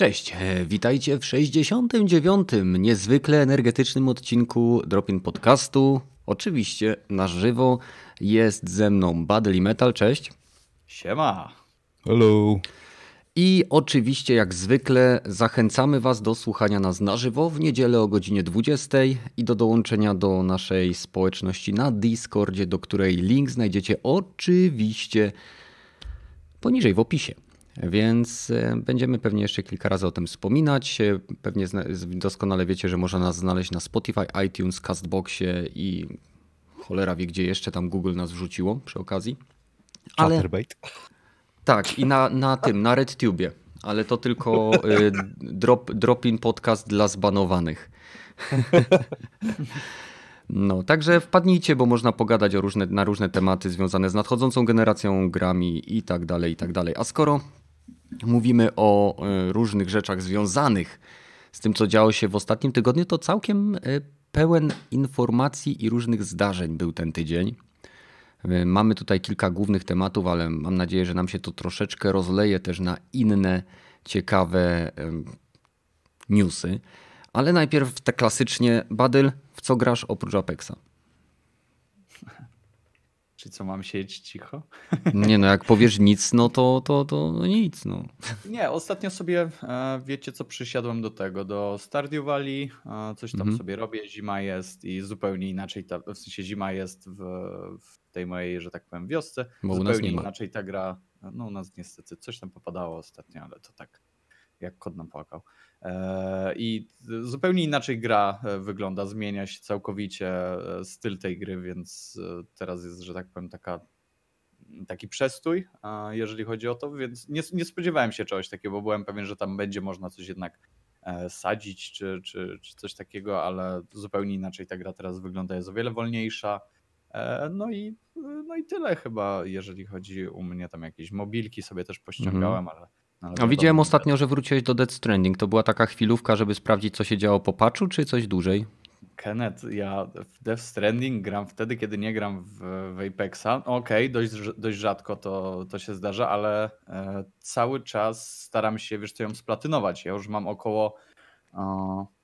Cześć, e, witajcie w 69. niezwykle energetycznym odcinku Dropin Podcastu. Oczywiście na żywo jest ze mną Badly Metal, cześć. Siema. Hello. I oczywiście jak zwykle zachęcamy Was do słuchania nas na żywo w niedzielę o godzinie 20 i do dołączenia do naszej społeczności na Discordzie, do której link znajdziecie oczywiście poniżej w opisie. Więc e, będziemy pewnie jeszcze kilka razy o tym wspominać. E, pewnie doskonale wiecie, że można nas znaleźć na Spotify, iTunes, Castboxie i cholera wie, gdzie jeszcze tam Google nas wrzuciło przy okazji. Ale... Chatterbait. Tak, i na, na tym, na RedTubie. Ale to tylko y, drop, drop-in podcast dla zbanowanych. No, także wpadnijcie, bo można pogadać o różne, na różne tematy związane z nadchodzącą generacją grami i tak dalej, i tak dalej. A skoro mówimy o e, różnych rzeczach związanych z tym, co działo się w ostatnim tygodniu, to całkiem e, pełen informacji i różnych zdarzeń był ten tydzień. E, mamy tutaj kilka głównych tematów, ale mam nadzieję, że nam się to troszeczkę rozleje też na inne ciekawe newsy. Ale najpierw te klasycznie, Badyl, w co grasz oprócz Apexa? Czy co, mam siedzieć cicho? Nie no, jak powiesz nic, no to, to, to no nic. No. Nie, ostatnio sobie, e, wiecie co, przysiadłem do tego, do Stardew Valley, coś tam mhm. sobie robię, zima jest i zupełnie inaczej, ta, w sensie zima jest w, w tej mojej, że tak powiem, wiosce, Bo zupełnie inaczej ta gra, no u nas niestety coś tam popadało ostatnio, ale to tak jak kod nam płakał. E, I zupełnie inaczej gra e, wygląda, zmienia się całkowicie e, styl tej gry, więc teraz jest, że tak powiem, taka, taki przestój, jeżeli chodzi o to, więc nie, nie spodziewałem się czegoś takiego, bo byłem pewien, że tam będzie można coś jednak sadzić czy, czy, czy coś takiego, ale zupełnie inaczej ta gra teraz wygląda, jest o wiele wolniejsza. No i, no i tyle chyba, jeżeli chodzi u mnie tam jakieś mobilki sobie też pościągałem, mm. ale no, widziałem ostatnio, że wróciłeś do Dead Stranding. To była taka chwilówka, żeby sprawdzić, co się działo po patchu, czy coś dłużej? Kenneth, ja w Death Stranding gram wtedy, kiedy nie gram w, w Apexa. Okej, okay, dość, dość rzadko to, to się zdarza, ale e, cały czas staram się, wiesz co, ją splatynować. Ja już mam około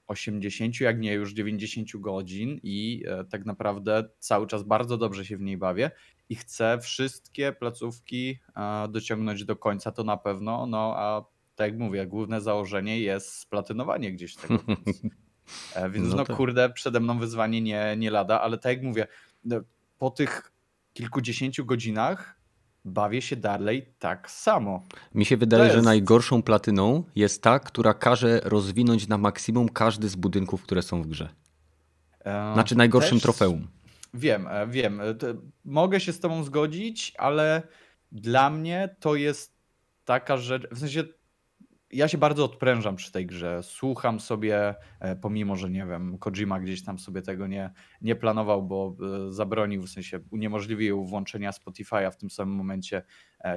80, jak nie już 90 godzin i e, tak naprawdę cały czas bardzo dobrze się w niej bawię i chcę wszystkie placówki e, dociągnąć do końca, to na pewno, no a tak jak mówię, główne założenie jest splatynowanie gdzieś tego. Więc, e, więc no, no kurde, przede mną wyzwanie nie, nie lada, ale tak jak mówię, no, po tych kilkudziesięciu godzinach bawię się dalej tak samo. Mi się wydaje, jest... że najgorszą platyną jest ta, która każe rozwinąć na maksimum każdy z budynków, które są w grze. Znaczy najgorszym Też... trofeum. Wiem, e, wiem. E, mogę się z Tobą zgodzić, ale dla mnie to jest taka rzecz. W sensie ja się bardzo odprężam przy tej grze. Słucham sobie, e, pomimo że nie wiem, Kojima gdzieś tam sobie tego nie, nie planował, bo zabronił, w sensie uniemożliwił włączenia Spotify'a w tym samym momencie,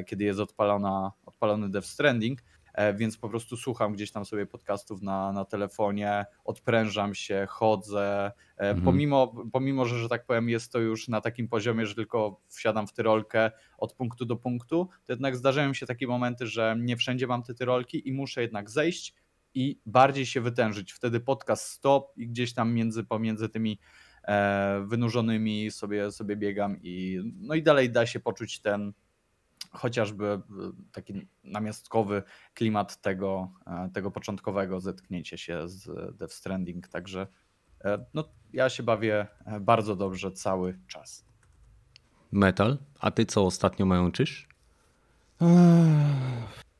kiedy jest odpalona, odpalony Death Stranding. E, więc po prostu słucham gdzieś tam sobie podcastów na, na telefonie, odprężam się, chodzę. E, mhm. Pomimo, pomimo, że, że tak powiem, jest to już na takim poziomie, że tylko wsiadam w tyrolkę od punktu do punktu, to jednak zdarzają się takie momenty, że nie wszędzie mam te tyrolki i muszę jednak zejść i bardziej się wytężyć. Wtedy podcast stop i gdzieś tam między, pomiędzy tymi e, wynurzonymi sobie, sobie biegam i no i dalej da się poczuć ten chociażby e, taki namiastkowy klimat tego, e, tego początkowego zetknięcia się z Death Stranding. Także e, no, ja się bawię bardzo dobrze cały czas. Metal, a ty co ostatnio majączysz?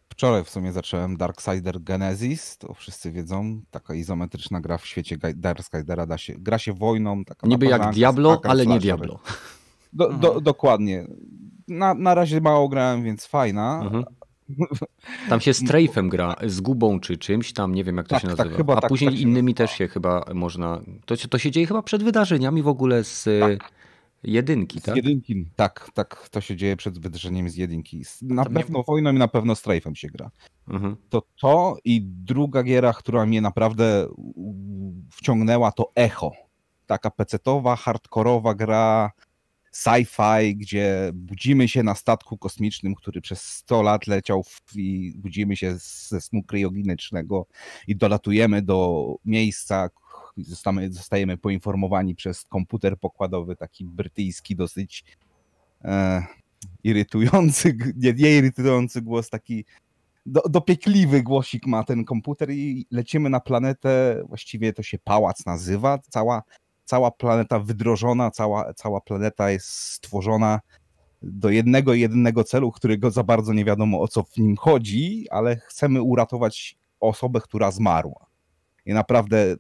Wczoraj w sumie zacząłem Darksider Genesis, to wszyscy wiedzą, taka izometryczna gra w świecie Darksidera, da się, gra się wojną. Taka Niby jak Diablo, ale nie Diablo. Do, do, dokładnie na, na razie mało grałem, więc fajna. Mhm. Tam się strajfem gra, z gubą czy czymś tam, nie wiem jak to tak, się tak, nazywa. Tak, A tak, później tak innymi też się chyba można. To, to się dzieje chyba przed wydarzeniami w ogóle z tak. jedynki, tak? Z jedynki, tak, tak. To się dzieje przed wydarzeniem z jedynki. Na to pewno mnie... wojną i na pewno strajfem się gra. Mhm. To to i druga giera, która mnie naprawdę wciągnęła, to Echo. Taka pecetowa, hardkorowa gra sci-fi, gdzie budzimy się na statku kosmicznym, który przez 100 lat leciał i budzimy się ze snu kryogenicznego i dolatujemy do miejsca, zostamy, zostajemy poinformowani przez komputer pokładowy, taki brytyjski, dosyć e, irytujący, nie, nie irytujący głos, taki do, dopiekliwy głosik ma ten komputer i lecimy na planetę, właściwie to się pałac nazywa, cała, cała planeta wydrożona, cała, cała planeta jest stworzona do jednego jedynego celu, którego za bardzo nie wiadomo o co w nim chodzi, ale chcemy uratować osobę, która zmarła. I naprawdę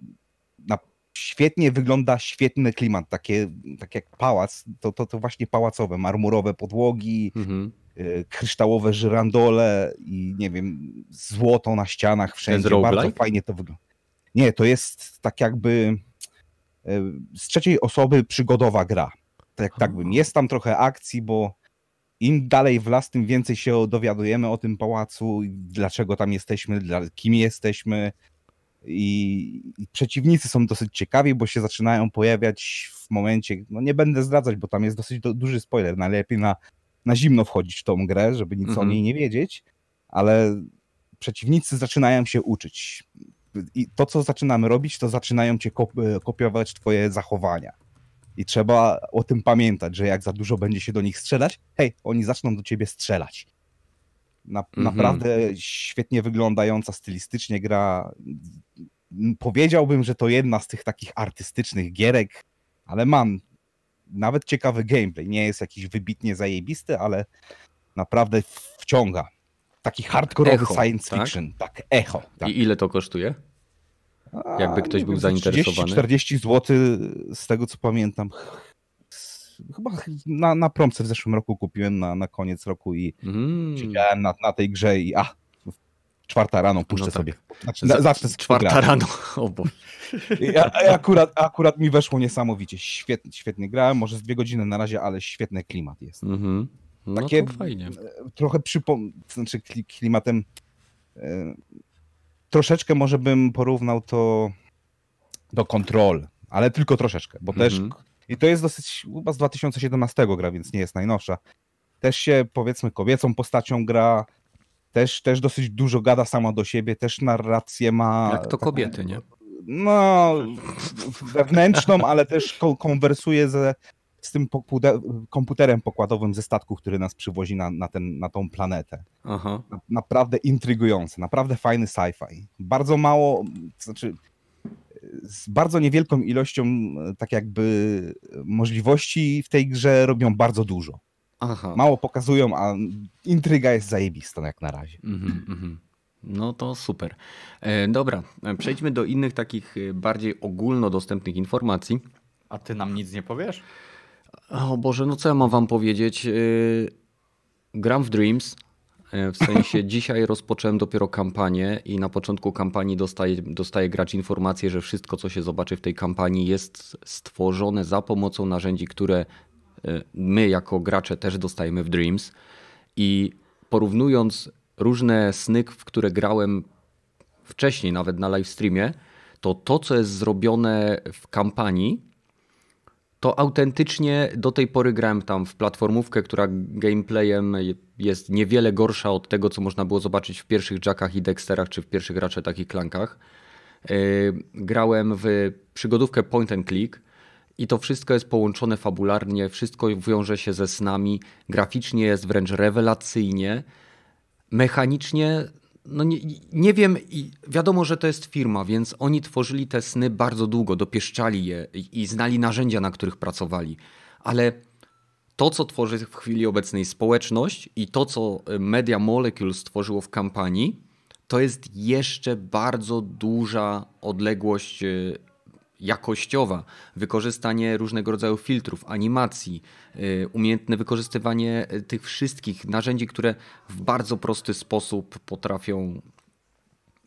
na, świetnie wygląda, świetny klimat, takie, tak jak pałac, to, to, to właśnie pałacowe, marmurowe podłogi, mhm. Y, kryształowe żyrandole i nie wiem, złoto na ścianach wszędzie. Bardzo fajnie to wygląda. Nie, to jest tak jakby z trzeciej osoby przygodowa gra. Tak, tak bym. Jest tam trochę akcji, bo im dalej w las, tym więcej się dowiadujemy o tym pałacu, dlaczego tam jesteśmy, dla, kim jesteśmy. I, I, przeciwnicy są dosyć ciekawi, bo się zaczynają pojawiać w momencie, no nie będę zdradzać, bo tam jest dosyć do, duży spoiler, najlepiej na na zimno wchodzić w tą grę, żeby nic mhm. o niej nie wiedzieć, ale przeciwnicy zaczynają się uczyć. I to, co zaczynamy robić, to zaczynają cię kopiować twoje zachowania. I trzeba o tym pamiętać, że jak za dużo będzie się do nich strzelać, hej, oni zaczną do ciebie strzelać. Na, mhm. Naprawdę świetnie wyglądająca stylistycznie gra. Powiedziałbym, że to jedna z tych takich artystycznych gierek, ale mam nawet ciekawy gameplay. Nie jest jakiś wybitnie zajebisty, ale naprawdę wciąga. Taki hardkorowy echo, science tak? fiction. Tak, echo. Tak. I ile to kosztuje? Jakby ktoś był zainteresowany. 40 zł z tego co pamiętam. Chyba na, na promce w zeszłym roku kupiłem na, na koniec roku i mm. siedziałem na, na tej grze i a, czwarta rano puszczę no tak. sobie. Znaczy, zacznę czwarta rano. O Boże. Ja, akurat, akurat mi weszło niesamowicie. Świetnie, świetnie grałem, może z dwie godziny na razie, ale świetny klimat jest. Mm-hmm. No Takie fajnie. Trochę przypom... znaczy klimatem e, troszeczkę może bym porównał to do kontrol, ale tylko troszeczkę, bo mm-hmm. też mhm. i to jest dosyć chyba z 2017 gra, więc nie jest najnowsza. Też się powiedzmy kobiecą postacią gra, też, też dosyć dużo gada sama do siebie, też narrację ma. Jak to taką, kobiety, nie? No, wewnętrzną, ale też konwersuje ze, z tym komputerem pokładowym ze statku, który nas przywozi na, na, ten, na tą planetę. Aha. Na, naprawdę intrygujące, naprawdę fajny sci-fi. Bardzo mało, to znaczy z bardzo niewielką ilością tak jakby możliwości w tej grze robią bardzo dużo. Aha. Mało pokazują, a intryga jest zajebista jak na razie. Mm -hmm. No to super. E, dobra, przejdźmy do innych takich e, bardziej ogólnodostępnych informacji. A ty nam nic nie powiesz? O Boże, no co ja mam wam powiedzieć? E, gram w Dreams. E, w sensie dzisiaj rozpocząłem dopiero kampanię i na początku kampanii dostaje, dostaje gracz informację, że wszystko co się zobaczy w tej kampanii jest stworzone za pomocą narzędzi, które Y, my jako gracze też dostajemy w Dreams i porównując różne sny, w które grałem wcześniej, nawet na live streamie, to to, co jest zrobione w kampanii, to autentycznie do tej pory grałem tam w platformówkę, która gameplayem jest niewiele gorsza od tego, co można było zobaczyć w pierwszych Jackach i Dexterach, czy w pierwszych raczej takich klankach. Y, grałem w przygodówkę point and click, i to wszystko jest połączone fabularnie, wszystko wiąże się ze snami, graficznie jest wręcz rewelacyjnie, mechanicznie no nie, nie wiem, wiadomo, że to jest firma, więc oni tworzyli te sny bardzo długo, dopieszczali je i, i znali narzędzia, na których pracowali, ale to, co tworzy w chwili obecnej społeczność i to, co Media Molecule stworzyło w kampanii, to jest jeszcze bardzo duża odległość jakościowa, wykorzystanie różnego rodzaju filtrów, animacji, y, umiejętne wykorzystywanie y, tych wszystkich narzędzi, które w bardzo prosty sposób potrafią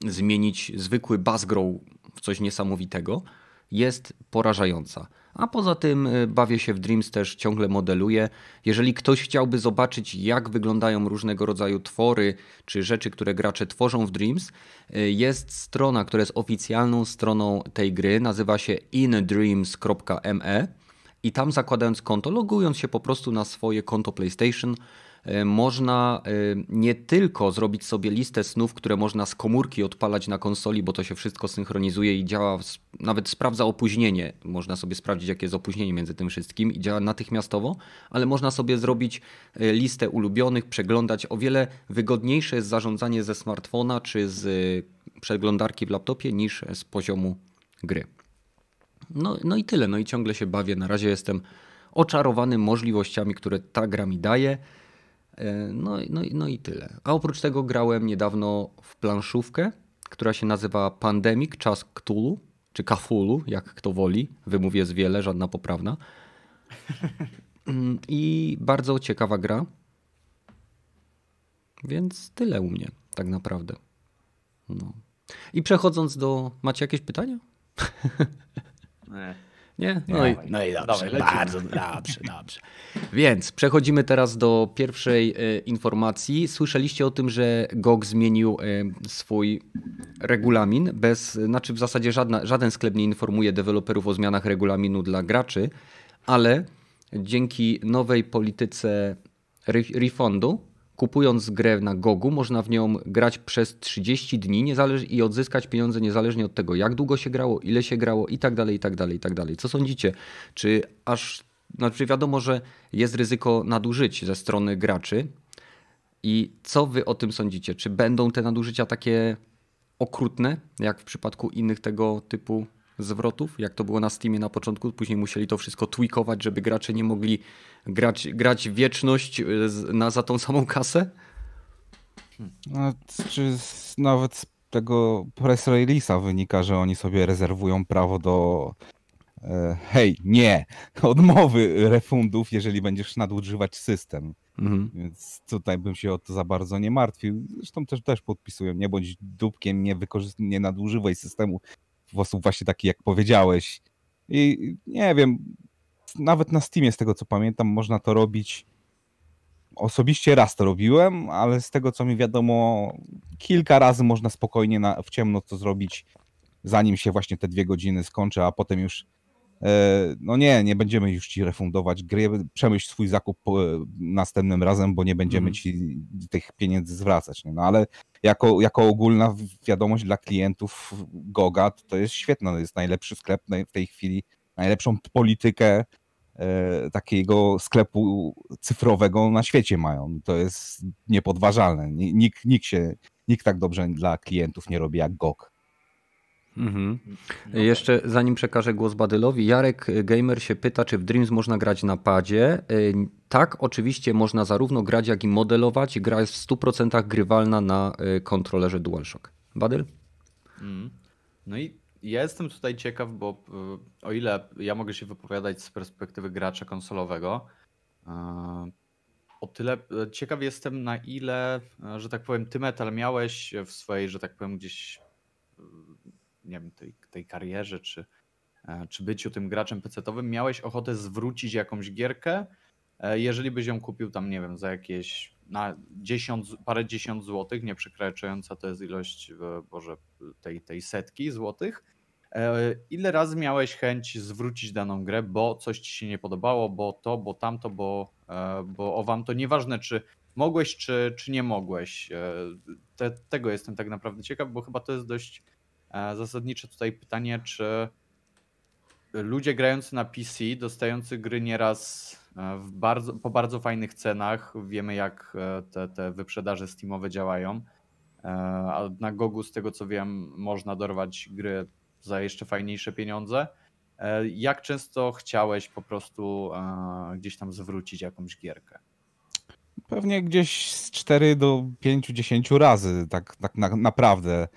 zmienić zwykły bassgrow w coś niesamowitego, jest porażająca. A poza tym y, bawię się w Dreams też ciągle modeluję. Jeżeli ktoś chciałby zobaczyć, jak wyglądają różnego rodzaju twory czy rzeczy, które gracze tworzą w Dreams, y, jest strona, która jest oficjalną stroną tej gry. Nazywa się indreams.me I tam zakładając konto, logując się po prostu na swoje konto PlayStation, można e, nie tylko zrobić sobie listę snów, które można z komórki odpalać na konsoli, bo to się wszystko synchronizuje i działa, nawet sprawdza opóźnienie. Można sobie sprawdzić, jakie jest opóźnienie między tym wszystkim i działa natychmiastowo, ale można sobie zrobić e, listę ulubionych, przeglądać. O wiele wygodniejsze jest zarządzanie ze smartfona czy z przeglądarki w laptopie niż z poziomu gry. No, no i tyle. No i ciągle się bawię. Na razie jestem oczarowany możliwościami, które ta gra mi daje. E, no, no, no i tyle. A oprócz tego grałem niedawno w planszówkę, która się nazywa Pandemic Czas Cthulhu, czy Cthulhu, jak kto woli. Wymów jest wiele, żadna poprawna. I bardzo ciekawa gra. Więc tyle u mnie, tak naprawdę. No. I przechodząc do. Macie jakieś pytania? Nie. Nie? No, i, no i dobrze, Dawaj, bardzo dobrze, dobrze. Więc przechodzimy teraz do pierwszej e, informacji. Słyszeliście o tym, że GOG zmienił e, swój regulamin bez, znaczy w zasadzie żadna, żaden sklep nie informuje deweloperów o zmianach regulaminu dla graczy, ale dzięki nowej polityce refundu kupując grę na Gogu, można w nią grać przez 30 dni i odzyskać pieniądze niezależnie od tego, jak długo się grało, ile się grało i tak dalej, i tak dalej, i tak dalej. Co sądzicie? Czy aż, znaczy wiadomo, że jest ryzyko nadużyć ze strony graczy i co wy o tym sądzicie? Czy będą te nadużycia takie okrutne, jak w przypadku innych tego typu zwrotów, jak to było na Steamie na początku. Później musieli to wszystko tweakować, żeby gracze nie mogli grać, grać wieczność y, na, za tą samą kasę. No, czy nawet z tego press release'a wynika, że oni sobie rezerwują prawo do e, hej, nie, odmowy refundów, jeżeli będziesz nadużywać system. Mhm. Więc tutaj bym się o to za bardzo nie martwił. Zresztą też, też podpisują, nie bądź dupkiem, nie, wykorzyst- nie nadużywaj systemu sposób właśnie taki, jak powiedziałeś. I nie wiem, nawet na Steamie, z tego co pamiętam, można to robić. Osobiście raz to robiłem, ale z tego co mi wiadomo, kilka razy można spokojnie na, w ciemno to zrobić, zanim się właśnie te dwie godziny skończy, a potem już no nie, nie będziemy już ci refundować gry, przemyśl swój zakup następnym razem, bo nie będziemy mm. ci tych pieniędzy zwracać. Nie? No ale jako, jako ogólna wiadomość dla klientów Goga to jest świetne, to jest najlepszy sklep w tej chwili, najlepszą politykę e, takiego sklepu cyfrowego na świecie mają. To jest niepodważalne. Nikt, nikt, się, nikt tak dobrze dla klientów nie robi jak GOG. Mhm. Jeszcze zanim przekażę głos Badylowi, Jarek Gamer się pyta, czy w Dreams można grać na padzie. Y, tak, oczywiście można zarówno grać, jak i modelować. Gra jest w 100% grywalna na y, kontrolerze DualShock. Badyl? Mm. No i ja jestem tutaj ciekaw, bo y, o ile ja mogę się wypowiadać z perspektywy gracza konsolowego, o tyle ciekaw jestem, na ile, że tak powiem, ty metal miałeś w swojej, że tak powiem, gdzieś nie wiem, tej, tej karierze, czy, e, czy byciu tym graczem pecetowym, miałeś ochotę zwrócić jakąś gierkę, e, jeżeli byś ją kupił tam, nie wiem, za jakieś na 10, parę dziesiąt złotych, nie przekraczająca to jest ilość, e, Boże, tej, tej setki złotych, ile razy miałeś chęć zwrócić daną grę, bo coś ci się nie podobało, bo to, bo tamto, bo, bo o wam to nieważne, czy mogłeś, czy, czy nie mogłeś. Te, tego jestem tak naprawdę ciekaw, bo chyba to jest dość zasadnicze tutaj pytanie, czy ludzie grający na PC, dostający gry nieraz e, bardzo, po bardzo fajnych cenach, wiemy jak e, te, te wyprzedaże Steamowe działają, a na Gogu z tego co wiem można dorwać gry za jeszcze fajniejsze pieniądze. Jak często chciałeś po prostu gdzieś tam zwrócić jakąś gierkę? Pewnie gdzieś z 4 do 5, 10 razy, tak, tak na, naprawdę.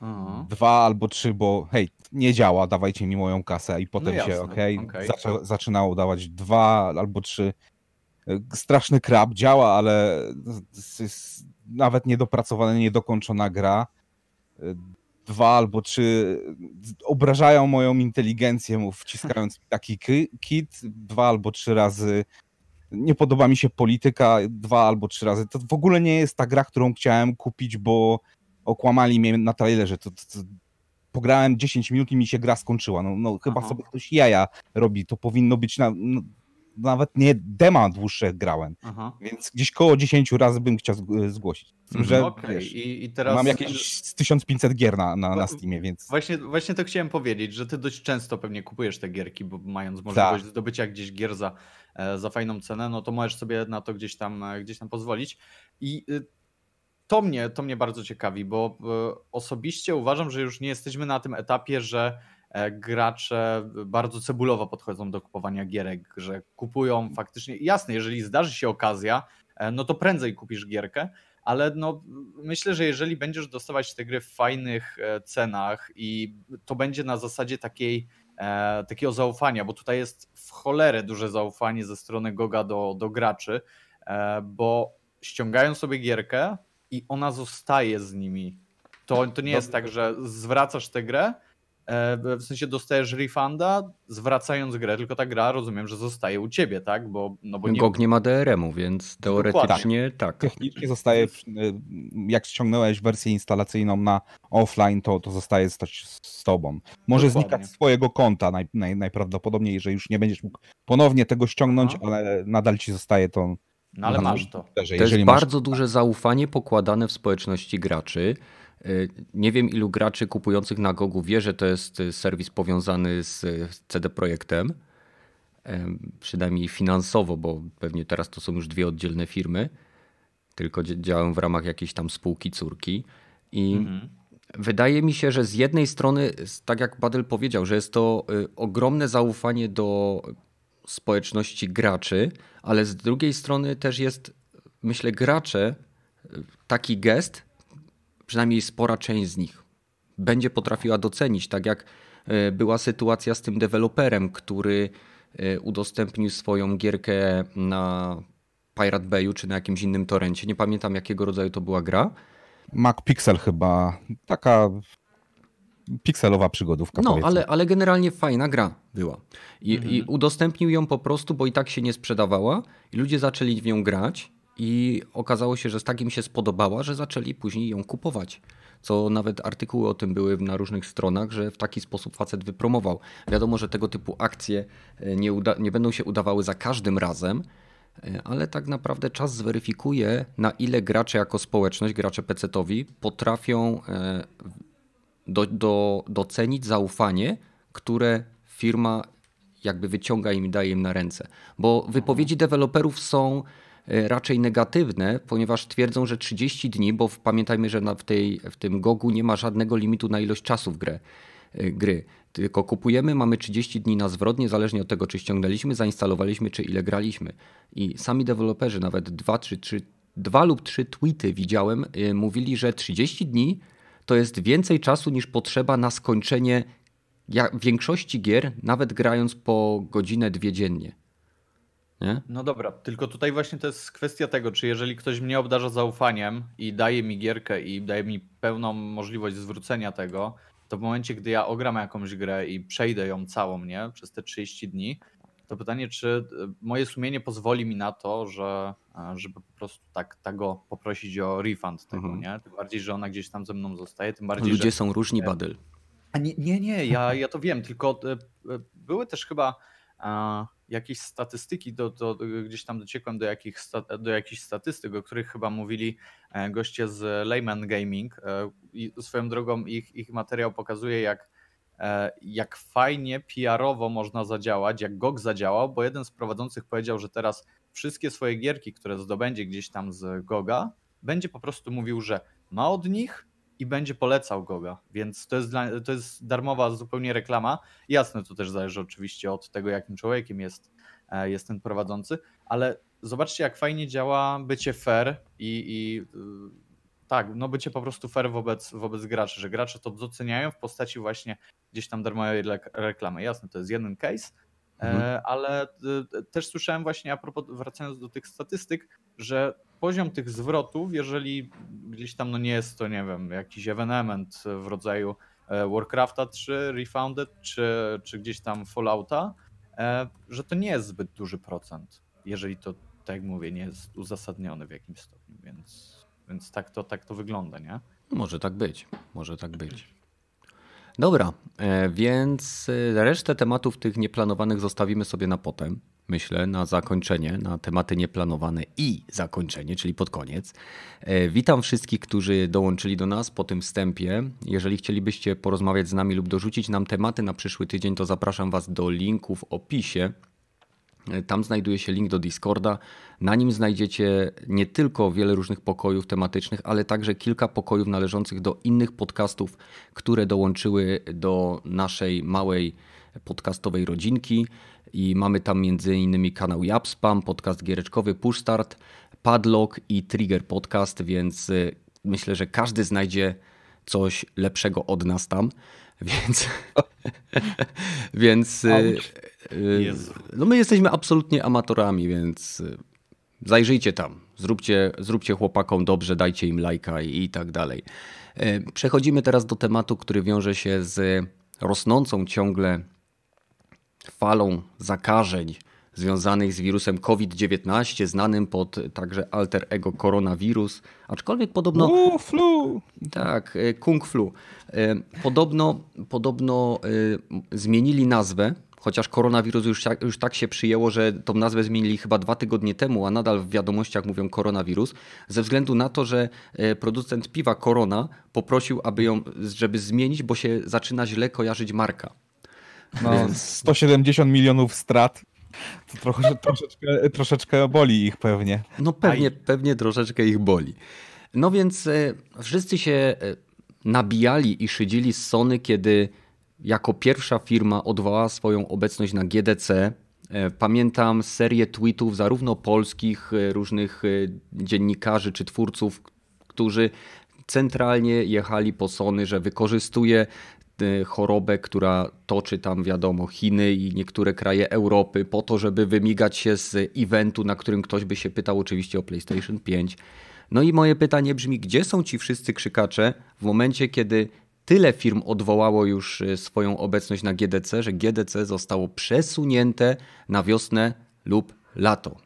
Aha. dwa albo trzy, bo hej, nie działa, dawajcie mi moją kasę i potem no się, okej, okay, okay. zaczynało dawać dwa albo trzy. Straszny krab, działa, ale jest nawet niedopracowana, niedokończona gra. Dwa albo trzy obrażają moją inteligencję, wciskając taki kit. Dwa albo trzy razy nie podoba mi się polityka, dwa albo trzy razy. To w ogóle nie jest ta gra, którą chciałem kupić, bo okłamali mnie na trailerze. To, to, to pograłem 10 minut i mi się gra skończyła. No, no chyba Aha. sobie ktoś jaja robi. To powinno być na, no, nawet nie dema dłuższe grałem. Aha. Więc gdzieś koło 10 razy bym chciał zg- zgłosić. Z tym, że Okej, wiesz, I, i teraz. mam jakieś z 1500 gier na, na, na Steamie, więc Właśnie, właśnie to chciałem powiedzieć, że ty dość często pewnie kupujesz te gierki, bo mając możliwość Tak. zdobycia gdzieś gier za, e, za fajną cenę, no to możesz sobie na to gdzieś tam, e, gdzieś tam pozwolić. I to mnie, to mnie bardzo ciekawi, bo e, osobiście uważam, że już nie jesteśmy na tym etapie, że e, gracze bardzo cebulowo podchodzą do kupowania gierek, że kupują faktycznie. Jasne, jeżeli zdarzy się okazja, e, no to prędzej kupisz gierkę, ale no, myślę, że jeżeli będziesz dostawać te gry w fajnych cenach i to będzie na zasadzie takiej, takiego zaufania, bo tutaj jest w cholerę duże zaufanie ze strony Goga do, do graczy, bo ściągają sobie gierkę i ona zostaje z nimi. To, to nie jest tak, że zwracasz tę grę, e, w sensie dostajesz refunda, zwracając grę, tylko ta gra rozumiem, że zostaje u ciebie, tak? Bo, no bo nie, GOG nie ma DRM-u, więc teoretycznie tak. technicznie zostaje, y, jak ściągnąłeś wersję instalacyjną na offline, to, to zostaje z, z tobą. Może Dokładnie. znikać z twojego konta naj, naj, najprawdopodobniej, że już nie będziesz mógł ponownie tego ściągnąć, Aha. ale nadal ci zostaje to. No ale na- masz to. To jest jeżeli masz bardzo duże zaufanie pokładane w społeczności graczy. Y, Nie wiem, ilu graczy kupujących na Gogu wie, że to jest y, serwis powiązany z CD Projektem. Em, Przynajmniej finansowo, bo pewnie teraz to są już dwie oddzielne firmy, tylko dzia- działają w ramach jakiejś tam spółki córki. I Mhm. Wydaje mi się, że z jednej strony, tak jak Badel powiedział, że jest to y, ogromne zaufanie do społeczności graczy, ale z drugiej strony też jest, myślę, gracze, y, taki gest, przynajmniej spora część z nich, będzie potrafiła docenić, tak jak y, była sytuacja z tym deweloperem, który y, udostępnił swoją gierkę na Pirate Bayu czy na jakimś innym torencie. Nie pamiętam jakiego rodzaju to była gra. Mac Pixel chyba, taka pikselowa przygodówka. No, powiedzmy. ale, ale generalnie fajna gra była. I, Mhm. I udostępnił ją po prostu, bo i tak się nie sprzedawała, i ludzie zaczęli w nią grać, i okazało się, że z takim się spodobała, że zaczęli później ją kupować. Co nawet artykuły o tym były na różnych stronach, że w taki sposób facet wypromował. Wiadomo, że tego typu akcje e, nie, uda- nie będą się udawały za każdym razem, e, ale tak naprawdę czas zweryfikuje, na ile gracze jako społeczność, gracze PC-towi potrafią e, do, do, docenić zaufanie, które firma jakby wyciąga im i daje im na ręce. Bo wypowiedzi deweloperów są e, raczej negatywne, ponieważ twierdzą, że 30 dni, bo pamiętajmy, że na, w, tej, w tym GOGu nie ma żadnego limitu na ilość czasu w grę, e, gry. Tylko kupujemy, mamy 30 dni na zwrot, niezależnie od tego, czy ściągnęliśmy, zainstalowaliśmy, czy ile graliśmy. I sami deweloperzy, nawet dwa, trzy, trzy, dwa lub trzy tweety widziałem, e, mówili, że 30 dni to jest więcej czasu niż potrzeba na skończenie większości gier, nawet grając po godzinę, dwie dziennie. Nie? No dobra, tylko tutaj właśnie to jest kwestia tego, czy jeżeli ktoś mnie obdarza zaufaniem i daje mi gierkę i daje mi pełną możliwość zwrócenia tego, to w momencie, gdy ja ogram jakąś grę i przejdę ją całą, nie, przez te 30 dni, to pytanie, czy e, moje sumienie pozwoli mi na to, że, e, żeby po prostu tak, tak go poprosić o refund tego, Mhm. nie? Tym bardziej, że ona gdzieś tam ze mną zostaje, tym bardziej, Ludzie że są różni, Badyl. a nie, nie, nie ja, ja to wiem, tylko e, były też chyba jakieś statystyki, do, do, gdzieś tam dociekłem do, jakich do jakichś statystyk, o których chyba mówili goście z Layman Gaming i swoją drogą ich, ich materiał pokazuje, jak, jak fajnie PR-owo można zadziałać, jak GOG zadziałał, bo jeden z prowadzących powiedział, że teraz wszystkie swoje gierki, które zdobędzie gdzieś tam z GOGa, będzie po prostu mówił, że ma od nich i będzie polecał Goga, więc to jest, dla, to jest darmowa zupełnie reklama. Jasne, to też zależy oczywiście od tego, jakim człowiekiem jest, e, jest ten prowadzący, ale zobaczcie, jak fajnie działa bycie fair i, i y, tak, no bycie po prostu fair wobec, wobec graczy, że gracze to doceniają w postaci właśnie gdzieś tam darmowej reklamy. Jasne, to jest jeden case, Mhm. e, ale y, też słyszałem właśnie, a propos, wracając do tych statystyk, że poziom tych zwrotów, jeżeli gdzieś tam no nie jest to, nie wiem, jakiś ewenement w rodzaju e, Warcrafta 3, Refounded, czy, czy gdzieś tam Fallouta, e, że to nie jest zbyt duży procent, jeżeli to, tak jak mówię, nie jest uzasadniony w jakimś stopniu, więc, więc tak, to, tak to wygląda, nie? Może tak być, może tak być. Dobra, e, więc e, resztę tematów tych nieplanowanych zostawimy sobie na potem. Myślę, na zakończenie, na tematy nieplanowane i zakończenie, czyli pod koniec. E, witam wszystkich, którzy dołączyli do nas po tym wstępie. Jeżeli chcielibyście porozmawiać z nami lub dorzucić nam tematy na przyszły tydzień, to zapraszam Was do linku w opisie tam znajduje się link do Discorda. Na nim znajdziecie nie tylko wiele różnych pokojów tematycznych, ale także kilka pokojów należących do innych podcastów, które dołączyły do naszej małej podcastowej rodzinki. I mamy tam m.in. kanał Japspam, podcast giereczkowy Push Start, Padlock i Trigger Podcast, więc y, myślę, że każdy znajdzie coś lepszego od nas tam. Więc, więc y, y, no my jesteśmy absolutnie amatorami, więc y, zajrzyjcie tam, zróbcie, zróbcie chłopakom dobrze, dajcie im lajka i, tak dalej. Przechodzimy teraz do tematu, który wiąże się z rosnącą ciągle falą zakażeń związanych z wirusem COVID-19, znanym pod także alter ego koronawirus, aczkolwiek podobno... Flu! Tak, kung flu. Podobno, podobno zmienili nazwę, chociaż koronawirus już, już tak się przyjęło, że tą nazwę zmienili chyba dwa tygodnie temu, a nadal w wiadomościach mówią koronawirus, ze względu na to, że producent piwa Corona poprosił, aby ją, żeby zmienić, bo się zaczyna źle kojarzyć marka. No, Więc... 170 milionów strat to trochę, troszeczkę, troszeczkę boli ich pewnie. No pewnie, pewnie troszeczkę ich boli. No więc e, wszyscy się e, nabijali i szydzili z Sony, kiedy jako pierwsza firma odwołała swoją obecność na GDC. E, pamiętam serię tweetów zarówno polskich, różnych dziennikarzy czy twórców, którzy centralnie jechali po Sony, że wykorzystuje chorobę, która toczy tam, wiadomo, Chiny i niektóre kraje Europy, po to, żeby wymigać się z eventu, na którym ktoś by się pytał oczywiście o PlayStation 5. No i moje pytanie brzmi, gdzie są ci wszyscy krzykacze w momencie, kiedy tyle firm odwołało już y, swoją obecność na GDC, że GDC zostało przesunięte na wiosnę lub lato.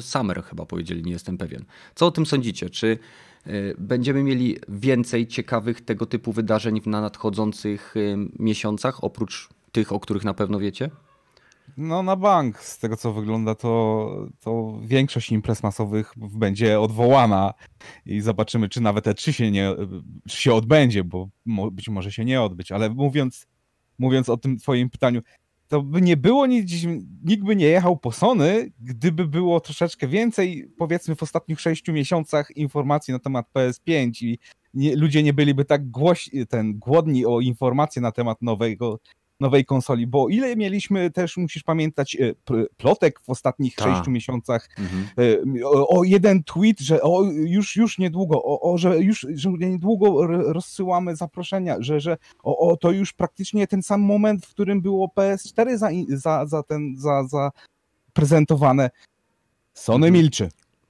Summer chyba powiedzieli, nie jestem pewien. Co o tym sądzicie? Czy Y, będziemy mieli więcej ciekawych tego typu wydarzeń na nadchodzących y, miesiącach, oprócz tych, o których na pewno wiecie? No na bank, z tego co wygląda, to, to większość imprez masowych będzie odwołana i zobaczymy, czy nawet E3 się, nie, czy się odbędzie, bo być może się nie odbyć, ale mówiąc, mówiąc o tym twoim pytaniu, to by nie było, nikt by nie jechał po Sony, gdyby było troszeczkę więcej, powiedzmy w ostatnich sześciu miesiącach informacji na temat PS5 i nie, ludzie nie byliby tak głoś, ten, głodni o informacje na temat nowego, nowej konsoli, bo ile mieliśmy też, musisz pamiętać, e, plotek w ostatnich Ta. sześciu miesiącach, mhm. E, o, o, jeden tweet, że o, już, już niedługo, o, o, że już że niedługo rozsyłamy zaproszenia, że, że o, o, to już praktycznie ten sam moment, w którym było PS4 za, za, za, ten, za, za prezentowane. Sony mhm. milczy.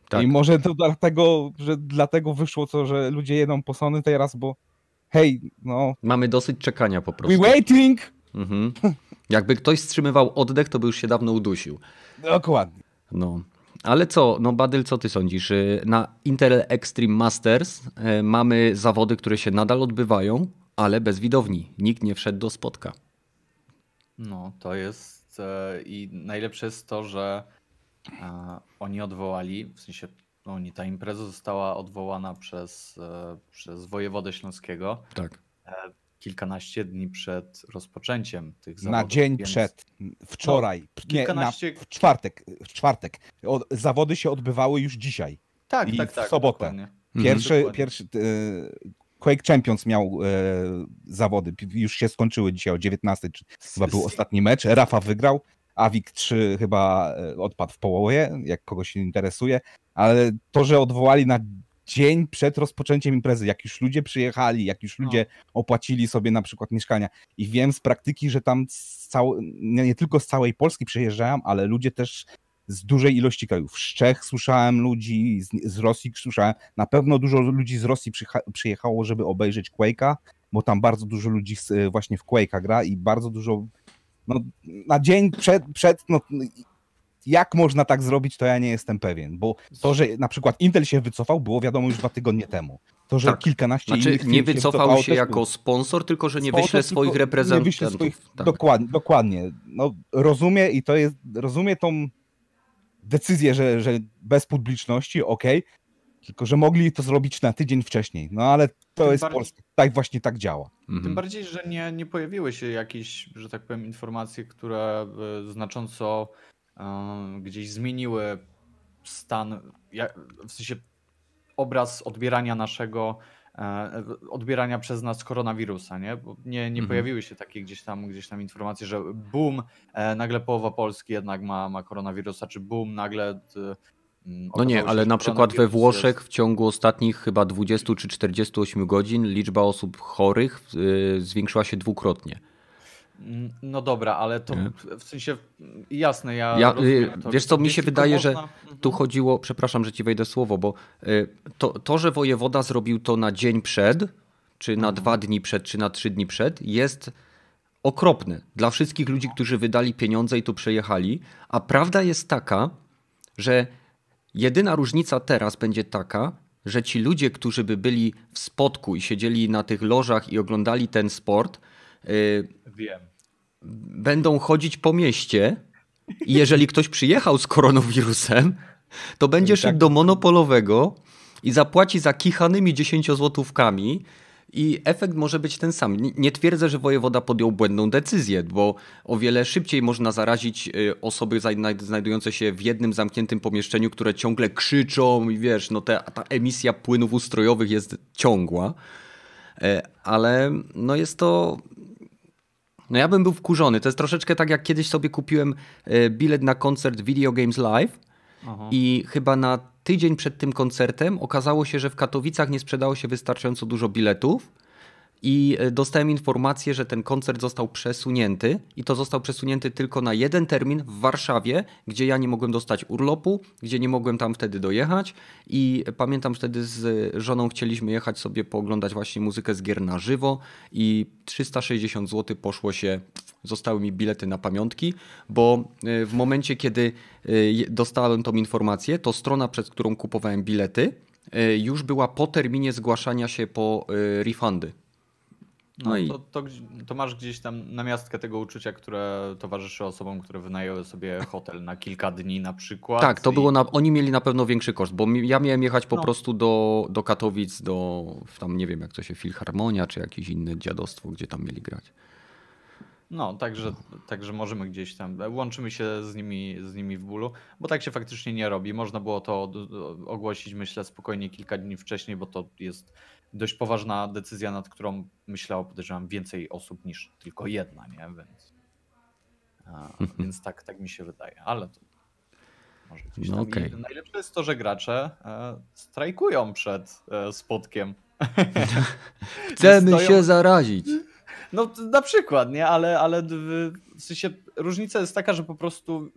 Tak. I może to dlatego, że dlatego wyszło to, że ludzie jedą po Sony teraz, bo hej, no... Mamy dosyć czekania po prostu. We waiting! Mhm. Jakby ktoś wstrzymywał oddech, to by już się dawno udusił. Dokładnie. No. Ale co, no Badyl, co ty sądzisz? Y, na Intel Extreme Masters y, mamy zawody, które się nadal odbywają, ale bez widowni. Nikt nie wszedł do spotka. No, to jest e, i najlepsze jest to, że e, oni odwołali, w sensie oni, ta impreza została odwołana przez, e, przez wojewodę śląskiego. Tak kilkanaście dni przed rozpoczęciem tych zawodów. Na dzień więc... przed, wczoraj, no, kilkanaście... nie, na, w czwartek, w czwartek. O, zawody się odbywały już dzisiaj. Tak, I tak, w tak. sobotę. Dokładnie. Pierwszy, mhm. pierwszy e, Quake Champions miał e, zawody, już się skończyły dzisiaj o 19, chyba był ostatni mecz. Rafa wygrał, Awik 3 chyba e, odpadł w połowie, jak kogoś się interesuje, ale to, że odwołali na dzień przed rozpoczęciem imprezy, jak już ludzie przyjechali, jak już ludzie no. opłacili sobie na przykład mieszkania. I wiem z praktyki, że tam cał... nie tylko z całej Polski przyjeżdżają, ale ludzie też z dużej ilości krajów. Z Czech słyszałem ludzi, z, z Rosji słyszałem. Na pewno dużo ludzi z Rosji przyjechało, żeby obejrzeć Quake'a, bo tam bardzo dużo ludzi właśnie w Quake'a gra i bardzo dużo no, na dzień przed, przed no, jak można tak zrobić, to ja nie jestem pewien, bo to, że na przykład Intel się wycofał, było wiadomo już dwa tygodnie temu. To, że Tak. kilkanaście Znaczy, innych nie wycofał się też jako było. sponsor, tylko że nie Sponsor, wyśle swoich nie reprezentantów. wyśle swoich- Tak. Dokładnie, dokładnie. No, rozumie i to jest, rozumie tą decyzję, że, że bez publiczności, okej, tylko że mogli to zrobić na tydzień wcześniej. No ale to Tym jest bardziej- Polska. Tak właśnie tak działa. Tym Mhm. bardziej, że nie, nie pojawiły się jakieś, że tak powiem, informacje, które e, znacząco gdzieś zmieniły stan, w sensie obraz odbierania naszego, e, odbierania przez nas koronawirusa, nie? Bo nie, nie Mhm. pojawiły się takie gdzieś tam, gdzieś tam informacje, że boom, e, nagle połowa Polski jednak ma, ma koronawirusa, czy boom, nagle... e, No nie, ale na przykład we Włoszech w ciągu ostatnich chyba 20 czy 48 godzin liczba osób chorych zwiększyła się dwukrotnie. No dobra, ale to w sensie mm, jasne, ja. Ja, rozumiem y, to, wiesz co, mi się wydaje, że można- Mhm. Tu chodziło, przepraszam, że ci wejdę słowo, bo y, to, to, że wojewoda zrobił to na dzień przed, czy Mhm. na dwa dni przed, czy na trzy dni przed, jest okropne dla wszystkich ludzi, którzy wydali pieniądze i tu przejechali. A prawda jest taka, że jedyna różnica teraz będzie taka, że ci ludzie, którzy by byli w spotku i siedzieli na tych lożach i oglądali ten sport, Wiem. będą chodzić po mieście i jeżeli ktoś przyjechał z koronawirusem, to będzie I tak- szedł do monopolowego i zapłaci za kichanymi 10-złotówkami i efekt może być ten sam. Nie- twierdzę, że wojewoda podjął błędną decyzję, bo o wiele szybciej można zarazić y, osoby znajdujące się w jednym zamkniętym pomieszczeniu, które ciągle krzyczą i wiesz, no te, ta emisja płynów ustrojowych jest ciągła. E, Ale no jest to no ja bym był wkurzony. To jest troszeczkę tak, jak kiedyś sobie kupiłem e, bilet na koncert Video Games Live Aha. i chyba na tydzień przed tym koncertem okazało się, że w Katowicach nie sprzedało się wystarczająco dużo biletów i e, dostałem informację, że ten koncert został przesunięty i to został przesunięty tylko na jeden termin w Warszawie, gdzie ja nie mogłem dostać urlopu, gdzie nie mogłem tam wtedy dojechać i pamiętam wtedy z żoną chcieliśmy jechać sobie pooglądać właśnie muzykę z gier na żywo i 360 zł poszło się, zostały mi bilety na pamiątki, bo e, w momencie kiedy e, dostałem tą informację, to strona, przez którą kupowałem bilety już była po terminie zgłaszania się po refundy. No, No i- to, to, to masz gdzieś tam namiastkę tego uczucia, które towarzyszy osobom, które wynajęły sobie hotel na kilka dni na przykład. Tak, to i- było na, oni mieli na pewno większy koszt, bo ja miałem jechać po No. prostu do, do Katowic, do tam nie wiem jak to się, Filharmonia czy jakieś inne dziadostwo, gdzie tam mieli grać. No, także, także możemy gdzieś tam, łączymy się z nimi, z nimi w bólu, bo tak się faktycznie nie robi. Można było to ogłosić, myślę, spokojnie kilka dni wcześniej, bo to jest dość poważna decyzja, nad którą myślało, podejrzewam, więcej osób niż tylko jedna, nie? Więc, a, więc tak, tak mi się wydaje, ale to może gdzieś No okej. Najlepsze jest to, że gracze e, strajkują przed e, spotkiem. Chcemy Stoją- się zarazić. No na przykład, nie? Ale, ale w, w sensie różnica jest taka, że po prostu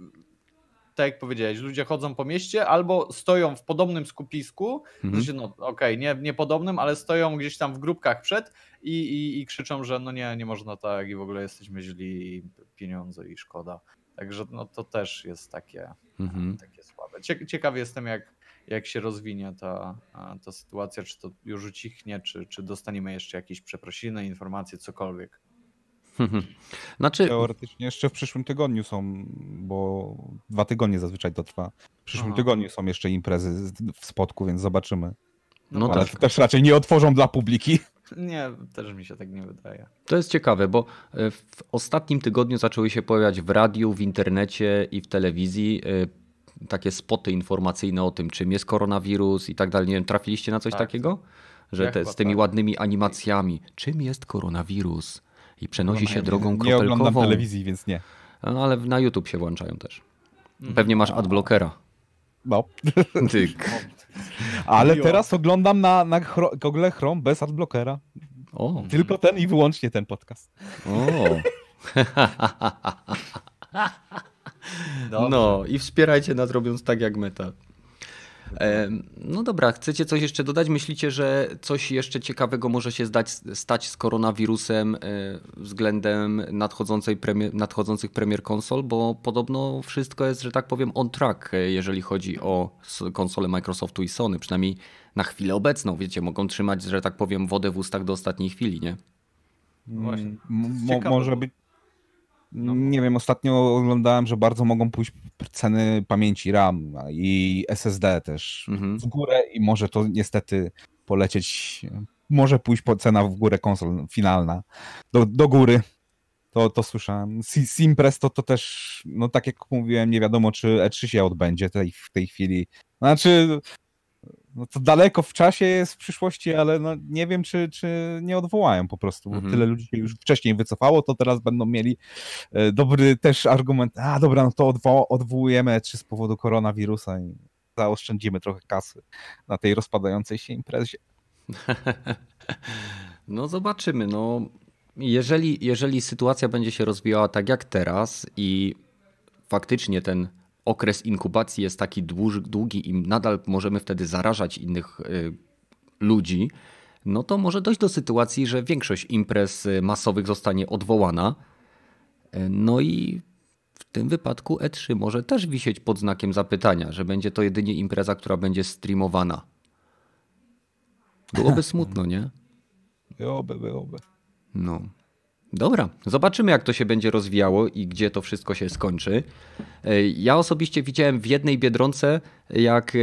tak jak powiedziałeś, ludzie chodzą po mieście albo stoją w podobnym skupisku, Mhm. sensie, no okej, nie, nie podobnym, ale stoją gdzieś tam w grupkach przed i, i, i krzyczą, że no nie, nie można tak i w ogóle jesteśmy źli i pieniądze i szkoda. Także no to też jest takie, Mhm. takie słabe. Cie- Ciekawy jestem, jak, jak się rozwinie ta, ta sytuacja, czy to już ucichnie, czy, czy dostaniemy jeszcze jakieś przeprosiny, informacje, cokolwiek. Znaczy, Teoretycznie jeszcze w przyszłym tygodniu są, bo dwa tygodnie zazwyczaj to trwa. W przyszłym Aha. tygodniu są jeszcze imprezy w spotku, więc zobaczymy. no Ale tak. też raczej nie otworzą dla publiki. Nie, też mi się tak nie wydaje. To jest ciekawe, bo e, w ostatnim tygodniu zaczęły się pojawiać w radiu, w internecie i w telewizji e, takie spoty informacyjne o tym, czym jest koronawirus i tak dalej. Nie wiem, trafiliście na coś Tak. takiego? Że te, z tymi tak. ładnymi animacjami. Czym jest koronawirus? I przenosi się nie- drogą Nie oglądam kropelkową. telewizji, więc nie. No, ale na YouTube się włączają też. Mhm. Pewnie masz adblockera. No. Tyk. Ale teraz oglądam na, na Google Chrome bez adblockera. O, Tylko ten i wyłącznie ten podcast. o. No i wspierajcie nas robiąc tak jak meta. No dobra, chcecie coś jeszcze dodać? Myślicie, że coś jeszcze ciekawego może się zdać, stać z koronawirusem e, względem nadchodzącej premier, nadchodzących premier konsol? Bo podobno wszystko jest, że tak powiem, on track, e, jeżeli chodzi o konsole Microsoftu i Sony. Przynajmniej na chwilę obecną, wiecie, mogą trzymać, że tak powiem, wodę w ustach do ostatniej chwili, nie? Właśnie. Mo może być no. Nie wiem, ostatnio oglądałem, że bardzo mogą pójść ceny pamięci RAM i SSD też mhm. w górę i może to niestety polecieć, może pójść po cena w górę konsol finalna, do, do góry. To, to słyszałem. Simpress to, to też, no tak jak mówiłem, nie wiadomo czy E3 się odbędzie tej, w tej chwili. Znaczy, no to daleko w czasie jest w przyszłości, ale no nie wiem, czy, czy nie odwołają po prostu, bo mhm. tyle ludzi się już wcześniej wycofało, to teraz będą mieli e, dobry też argument, a dobra, no to odwo odwołujemy czy z powodu koronawirusa i zaoszczędzimy trochę kasy na tej rozpadającej się imprezie. No zobaczymy, no jeżeli, jeżeli sytuacja będzie się rozwijała tak jak teraz i faktycznie ten okres inkubacji jest taki długi i nadal możemy wtedy zarażać innych y, ludzi, no to może dojść do sytuacji, że większość imprez y, masowych zostanie odwołana. Y, no i w tym wypadku E3 może też wisieć pod znakiem zapytania, że będzie to jedynie impreza, która będzie streamowana. Byłoby smutno, nie? Byłoby, byłoby. No. Dobra, zobaczymy jak to się będzie rozwijało i gdzie to wszystko się skończy. E, ja osobiście widziałem w jednej biedronce, jak e,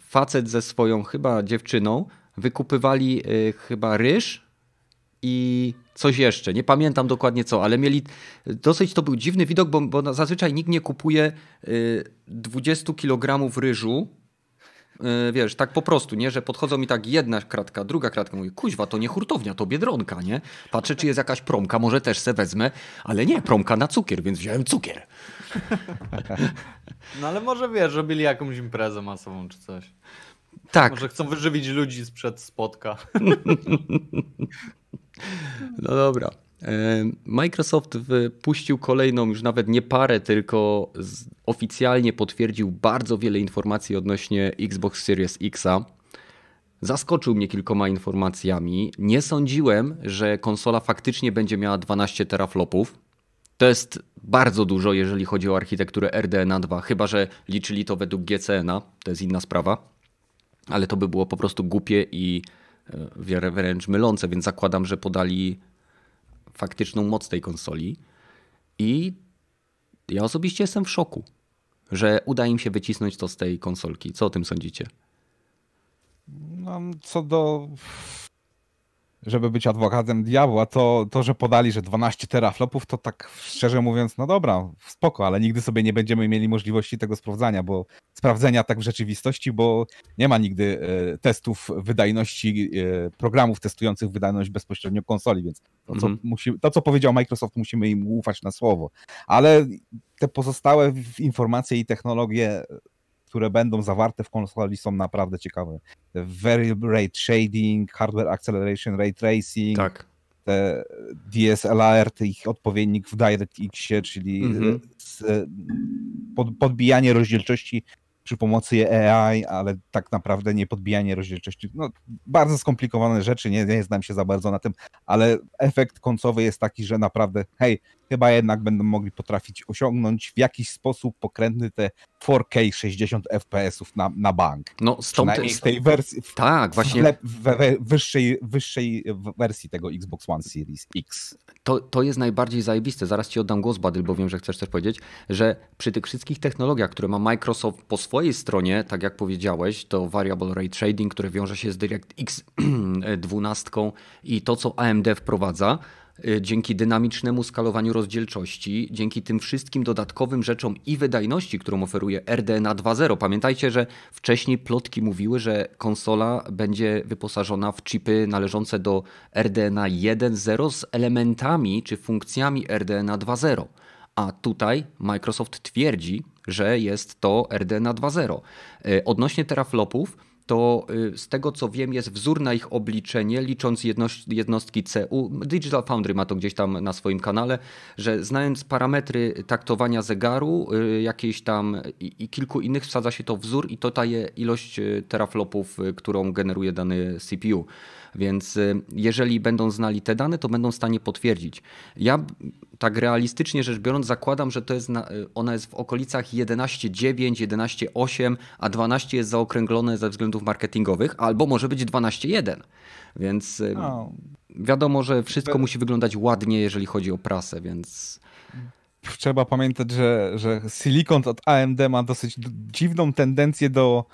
facet ze swoją chyba dziewczyną wykupywali e, chyba ryż i coś jeszcze. Nie pamiętam dokładnie co, ale mieli dosyć to był dziwny widok, bo, bo zazwyczaj nikt nie kupuje 20 kg ryżu wiesz, tak po prostu, nie, że podchodzą mi tak jedna kratka, druga kratka, mówię, kuźwa, to nie hurtownia, to Biedronka, nie? Patrzę, czy jest jakaś promka, może też se wezmę, ale nie, promka na cukier, więc wziąłem cukier. No ale może wiesz, robili jakąś imprezę masową czy coś. Tak. Może chcą wyżywić ludzi sprzed spotka. No dobra. E, Microsoft wypuścił kolejną, już nawet nie parę, tylko oficjalnie potwierdził bardzo wiele informacji odnośnie Xbox Series X. Zaskoczył mnie kilkoma informacjami. Nie sądziłem, że konsola faktycznie będzie miała 12 teraflopów. To jest bardzo dużo, jeżeli chodzi o architekturę RDNA 2, chyba że liczyli to według GCN-a, to jest inna sprawa. Ale to by było po prostu głupie i e, wręcz mylące, więc zakładam, że podali faktyczną moc tej konsoli. I ja osobiście jestem w szoku, że uda im się wycisnąć to z tej konsolki. Co o tym sądzicie? No, co do żeby być adwokatem diabła, to, to, że podali, że 12 teraflopów, to tak szczerze mówiąc, no dobra, spoko, ale nigdy sobie nie będziemy mieli możliwości tego sprawdzania, bo sprawdzenia tak w rzeczywistości, bo nie ma nigdy e, testów wydajności, e, programów testujących wydajność bezpośrednio konsoli, więc to, co, mhm. musi, to, co powiedział Microsoft, musimy im ufać na słowo. Ale te pozostałe informacje i technologie które będą zawarte w konsoli są naprawdę ciekawe. Variable Rate Shading, Hardware Acceleration, Ray Tracing, tak. te DSLR, ich odpowiednik w DirectX, czyli mm -hmm. podbijanie rozdzielczości przy pomocy AI, ale tak naprawdę nie podbijanie rozdzielczości. No, bardzo skomplikowane rzeczy, nie, nie znam się za bardzo na tym, ale efekt końcowy jest taki, że naprawdę, hej, chyba jednak będą mogli potrafić osiągnąć w jakiś sposób pokrętny te 4K 60 FPS-ów na, na bank. No stąd w tej wersji. W, tak, właśnie. W, w, wyższej, wyższej wersji tego Xbox One Series X. To, to jest najbardziej zajebiste. Zaraz ci oddam głos, Badyl, bo wiem, że chcesz też powiedzieć, że przy tych wszystkich technologiach, które ma Microsoft po swojej stronie, tak jak powiedziałeś, to Variable Ray Trading, które wiąże się z DirectX 12 i to, co AMD wprowadza, dzięki dynamicznemu skalowaniu rozdzielczości, dzięki tym wszystkim dodatkowym rzeczom i wydajności, którą oferuje RDNA 2.0. Pamiętajcie, że wcześniej plotki mówiły, że konsola będzie wyposażona w chipy należące do RDNA 1.0 z elementami czy funkcjami RDNA 2.0. A tutaj Microsoft twierdzi, że jest to RDNA 2.0. Y, odnośnie teraflopów, to y, z tego co wiem jest wzór na ich obliczenie, licząc jednostki CU. Digital Foundry ma to gdzieś tam na swoim kanale, że znając parametry taktowania zegaru, y, jakiejś tam i, i kilku innych, wsadza się to wzór i to daje ilość y, teraflopów, którą generuje dany CPU. Więc jeżeli będą znali te dane, to będą w stanie potwierdzić. Ja tak realistycznie rzecz biorąc zakładam, że to jest na, ona jest w okolicach 11.9, 11.8, a 12 jest zaokręglone ze względów marketingowych, albo może być 12.1. Więc no. wiadomo, że wszystko musi wyglądać ładnie, jeżeli chodzi o prasę, więc trzeba pamiętać, że, że Silicon od AMD ma dosyć dziwną tendencję do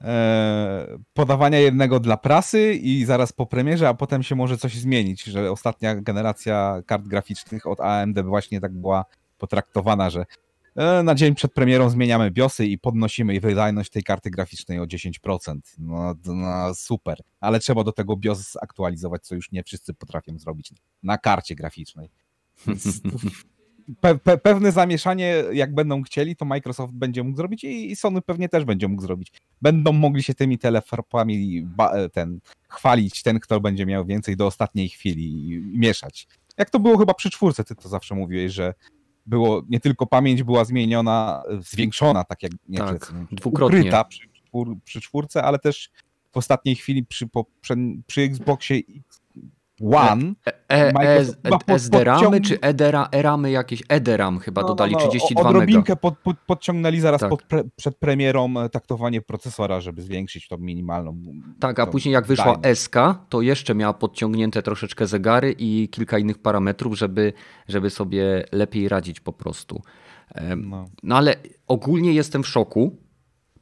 e, podawania jednego dla prasy i zaraz po premierze, a potem się może coś zmienić, że ostatnia generacja kart graficznych od AMD właśnie tak była potraktowana, że E, na dzień przed premierą zmieniamy BIOSy i podnosimy wydajność tej karty graficznej o 10%. No, no super, ale trzeba do tego BIOS aktualizować, co już nie wszyscy potrafią zrobić na karcie graficznej. Pe pe pewne zamieszanie, jak będą chcieli, to Microsoft będzie mógł zrobić i Sony pewnie też będzie mógł zrobić. Będą mogli się tymi telefropami ten, chwalić, ten, kto będzie miał więcej do ostatniej chwili i mieszać. Jak to było chyba przy czwórce, ty to zawsze mówiłeś, że było nie tylko pamięć była zmieniona, zwiększona, tak jak nie tak, dwukrotnie. ukryta przy, przy czwórce, ale też w ostatniej chwili przy, po, przy, przy Xboxie One. E, e, czy ERAMy jakieś? EDRAM chyba no, dodali, no, no, 32 odrobinkę pod, pod, podciągnęli zaraz tak. pod pre, przed premierą e, taktowanie procesora, żeby zwiększyć tą minimalną. Tak, a później jak wyszła SK, to jeszcze miała podciągnięte troszeczkę zegary i kilka innych parametrów, żeby, żeby sobie lepiej radzić po prostu. No. no ale ogólnie jestem w szoku,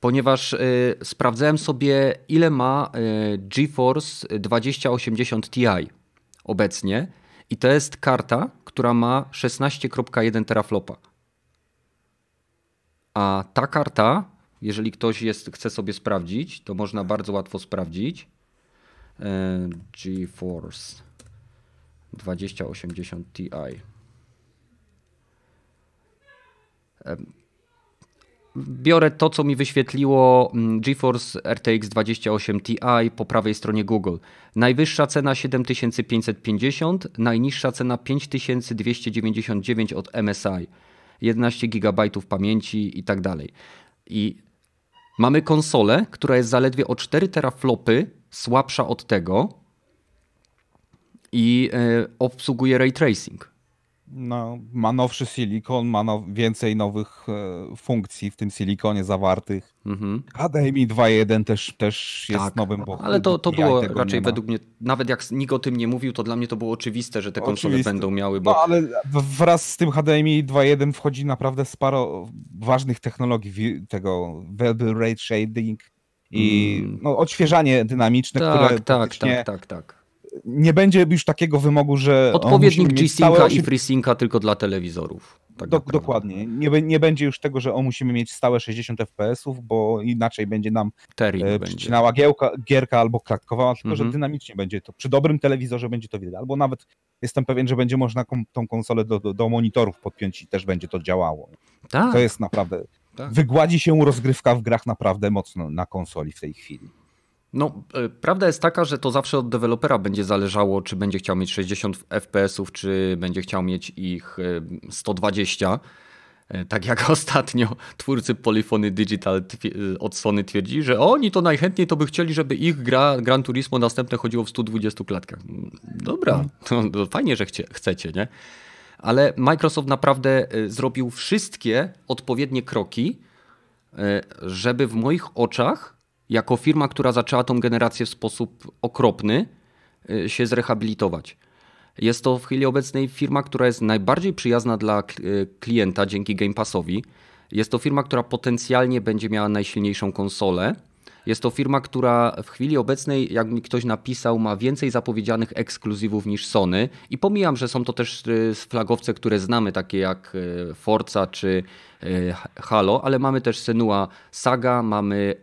ponieważ y, sprawdzałem sobie, ile ma y, GeForce 2080 Ti obecnie i to jest karta, która ma 16.1 teraflopa. A ta karta, jeżeli ktoś jest, chce sobie sprawdzić, to można bardzo łatwo sprawdzić. E, GeForce 2080 Ti. Biorę to, co mi wyświetliło mm, GeForce RTX 28 Ti po prawej stronie Google. Najwyższa cena 7550, najniższa cena 5299 od MSI. 11 GB pamięci i tak dalej. I mamy konsolę, która jest zaledwie o 4 teraflopy słabsza od tego i e, obsługuje ray tracing. No, ma nowszy silikon, ma now, więcej nowych e, funkcji w tym silikonie zawartych. Mhm. HDMI 2.1 też, też jest tak, nowym. Bo ale to, to było raczej według mnie, nawet jak nikt o tym nie mówił, to dla mnie to było oczywiste, że te konsole oczywiste. będą miały. Bo... No, ale wraz z tym HDMI 2.1 wchodzi naprawdę sporo ważnych technologii tego Variable Rate Shading i mm. no, odświeżanie dynamiczne, tak, które tak, tak, tak, tak nie będzie już takiego wymogu, że. Odpowiednik G-Synca i FreeSynca tylko dla telewizorów. Tak Do, dokładnie. Nie, nie będzie już tego, że o musimy mieć stałe 60 FPS-ów, bo inaczej będzie nam e, przycinała giełka, gierka albo klatkowała, tylko że mhm. dynamicznie będzie to. Przy dobrym telewizorze będzie to widać. Albo nawet jestem pewien, że będzie można kom, tą konsolę do, do, do, monitorów podpiąć i też będzie to działało. Tak. To jest naprawdę. Tak. Wygładzi się rozgrywka w grach naprawdę mocno na konsoli w tej chwili. No, e, prawda jest taka, że to zawsze od dewelopera będzie zależało, czy będzie chciał mieć 60 FPS-ów, czy będzie chciał mieć ich 120. E, e, tak jak ostatnio twórcy Polyphony Digital od Sony twierdzi, że oni to najchętniej to by chcieli, żeby ich gra Gran Turismo następne chodziło w 120 klatkach. Dobra, to, to fajnie, że chcie, chcecie, nie? Ale Microsoft naprawdę zrobił wszystkie odpowiednie kroki, żeby w moich oczach jako firma, która zaczęła tą generację w sposób okropny, y, się zrehabilitować. Jest to w chwili obecnej firma, która jest najbardziej przyjazna dla y, klienta dzięki Game Passowi. Jest to firma, która potencjalnie będzie miała najsilniejszą konsolę. Jest to firma, która w chwili obecnej, jak mi ktoś napisał, ma więcej zapowiedzianych ekskluzywów niż Sony. I pomijam, że są to też y, flagowce, które znamy, takie jak Forza czy Halo, ale mamy też Senua Saga, mamy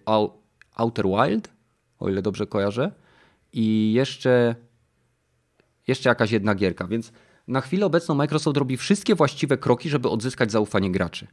Outer Wild, o ile dobrze kojarzę, i jeszcze, jeszcze jakaś jedna gierka, więc na chwilę obecną Microsoft robi wszystkie właściwe kroki, żeby odzyskać zaufanie graczy.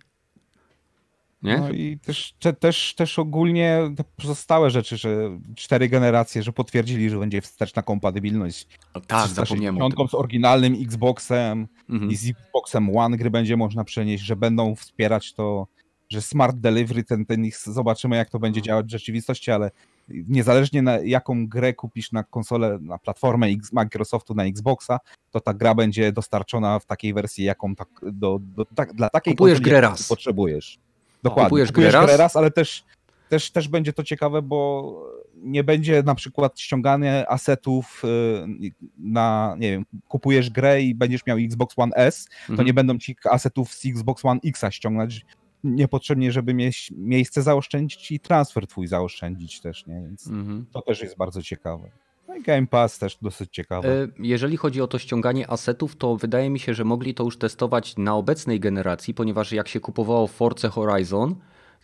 Nie? No i też, te, też, też ogólnie te pozostałe rzeczy, że cztery generacje, że potwierdzili, że będzie wsteczna kompatybilność. O, tak, zapomniałem o tym. z oryginalnym Xboxem Mhm. i z Xboxem One gry będzie można przenieść, że będą wspierać to, że Smart Delivery, ten, ten ich, zobaczymy jak to będzie działać w rzeczywistości, ale niezależnie na jaką grę kupisz na konsolę, na platformę Microsoftu, na Xboxa, to ta gra będzie dostarczona w takiej wersji, jaką tak, do, do, tak, dla takiej Kupujesz grę raz. potrzebujesz. Dokładnie. Kupujesz Kupujesz, grę grę, raz? raz? ale też, też, też będzie to ciekawe, bo nie będzie na przykład ściąganie asetów y, na, nie wiem, kupujesz grę i będziesz miał Xbox One S, to Mhm. nie będą ci asetów z Xbox One X ściągnąć niepotrzebnie, żeby mieć miejsce zaoszczędzić i transfer twój zaoszczędzić też, nie? Więc Mhm. to też jest bardzo ciekawe. No i Game Pass też dosyć ciekawe. E, Jeżeli chodzi o to ściąganie asetów, to wydaje mi się, że mogli to już testować na obecnej generacji, ponieważ jak się kupowało Forza Horizon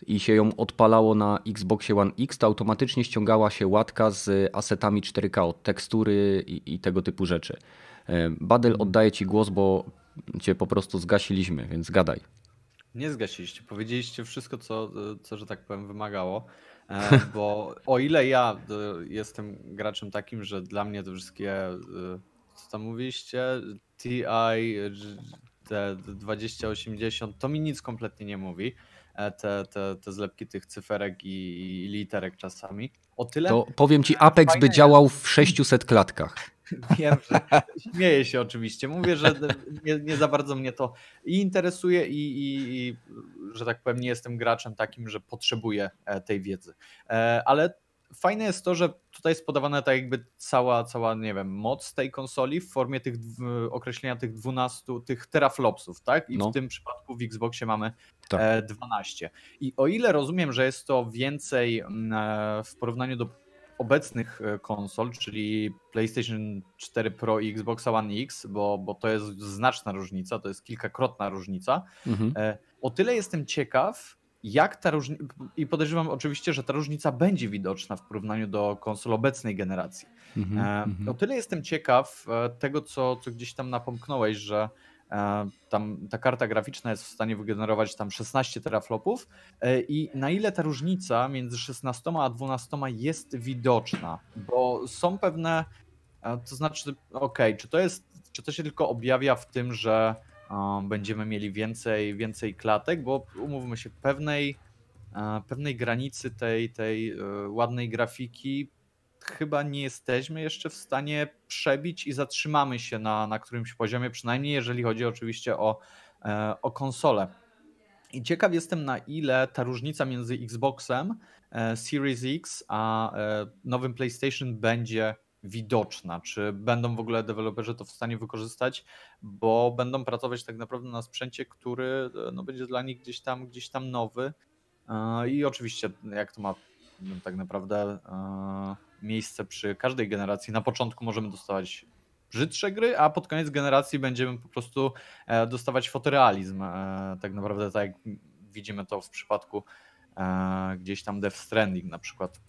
i się ją odpalało na Xboxie One X, to automatycznie ściągała się łatka z asetami 4K od tekstury i, i tego typu rzeczy. E, Badel, oddaję Ci głos, bo Cię po prostu zgasiliśmy, więc gadaj. Nie zgasiliście, powiedzieliście wszystko, co, co że tak powiem, wymagało. E, Bo o ile ja e, jestem graczem takim, że dla mnie te wszystkie, e, co tam mówiliście, TI, e, te 2080, to mi nic kompletnie nie mówi. E, Te, te, te zlepki tych cyferek i, i literek czasami. O tyle To powiem Ci, Apex by działał w 600 klatkach. Wiem, że śmieję się oczywiście. Mówię, że nie, nie za bardzo mnie to i interesuje i, i, i, że tak powiem, nie jestem graczem takim, że potrzebuję e, tej wiedzy. E, Ale fajne jest to, że tutaj jest podawana tak jakby cała, cała, nie wiem, moc tej konsoli w formie tych określenia tych 12, tych teraflopsów, tak? I No. w tym przypadku w Xboxie mamy Tak. e, 12. I o ile rozumiem, że jest to więcej mm, e, w porównaniu do obecnych e, konsol, czyli PlayStation 4 Pro i Xbox One X, bo, bo to jest znaczna różnica, to jest kilkakrotna różnica. Mhm. E, O tyle jestem ciekaw, jak ta różnica. I podejrzewam oczywiście, że ta różnica będzie widoczna w porównaniu do konsol obecnej generacji. Mhm. E, Mhm. O tyle jestem ciekaw tego, co, co gdzieś tam napomknąłeś, że tam ta karta graficzna jest w stanie wygenerować tam 16 teraflopów e, i na ile ta różnica między 16 a 12 jest widoczna, bo są pewne, e, to znaczy, okej, czy to jest, czy to się tylko objawia w tym, że e, będziemy mieli więcej, więcej klatek, bo umówmy się, pewnej, e, pewnej granicy tej, tej e, ładnej grafiki chyba nie jesteśmy jeszcze w stanie przebić i zatrzymamy się na, na którymś poziomie, przynajmniej jeżeli chodzi oczywiście o, e, o konsolę. I ciekaw jestem, na ile ta różnica między Xboxem e, Series X a e, nowym PlayStation będzie widoczna. Czy będą w ogóle deweloperzy to w stanie wykorzystać, bo będą pracować tak naprawdę na sprzęcie, który no, będzie dla nich gdzieś tam, gdzieś tam nowy. I oczywiście, jak to ma tak naprawdę e, miejsce przy każdej generacji, na początku możemy dostawać brzydsze gry, a pod koniec generacji będziemy po prostu e, dostawać fotorealizm. e, Tak naprawdę, tak jak widzimy to w przypadku gdzieś tam Death Stranding na przykład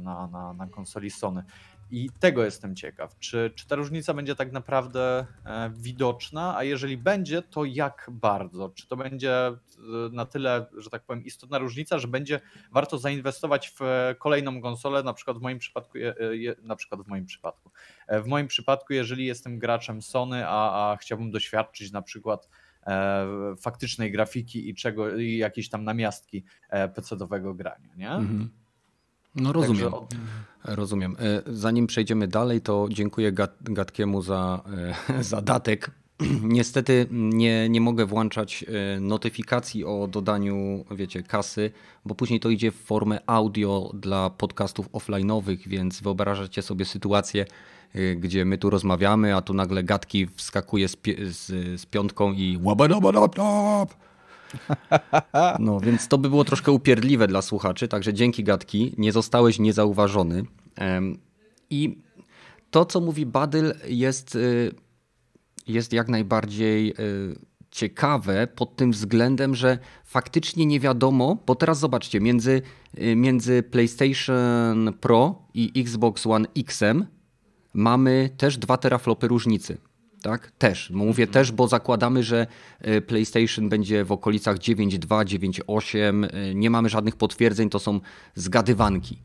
na, na, na konsoli Sony. I tego jestem ciekaw. Czy, czy ta różnica będzie tak naprawdę e, widoczna, a jeżeli będzie, to jak bardzo? Czy to będzie e, na tyle, że tak powiem, istotna różnica, że będzie warto zainwestować w e, kolejną konsolę, na przykład w moim przypadku, na przykład w moim przypadku. W moim przypadku, jeżeli jestem graczem Sony, a, a chciałbym doświadczyć na przykład faktycznej grafiki i czego, i jakiejś tam namiastki PC-owego grania, nie? Mhm. No rozumiem. Także Rozumiem. E, Zanim przejdziemy dalej, to dziękuję Gat- Gatkiemu za, e, za datek. Niestety nie, nie mogę włączać e, notyfikacji o dodaniu, wiecie, kasy, bo później to idzie w formę audio dla podcastów offline'owych, więc wyobrażacie sobie sytuację, gdzie my tu rozmawiamy, a tu nagle Gatki wskakuje z, pi- z, z piątką i łabadabadabdab. No, więc to by było troszkę upierdliwe dla słuchaczy, także dzięki Gatki, nie zostałeś niezauważony. I to, co mówi Badyl, jest, y, jest jak najbardziej y, ciekawe pod tym względem, że faktycznie nie wiadomo, bo teraz zobaczcie, między, y, między PlayStation Pro i Xbox One X mamy też dwa teraflopy różnicy. Tak? Też. Mówię mhm. też, bo zakładamy, że e, PlayStation będzie w okolicach 9.2, 9.8. E, nie mamy żadnych potwierdzeń, to są zgadywanki.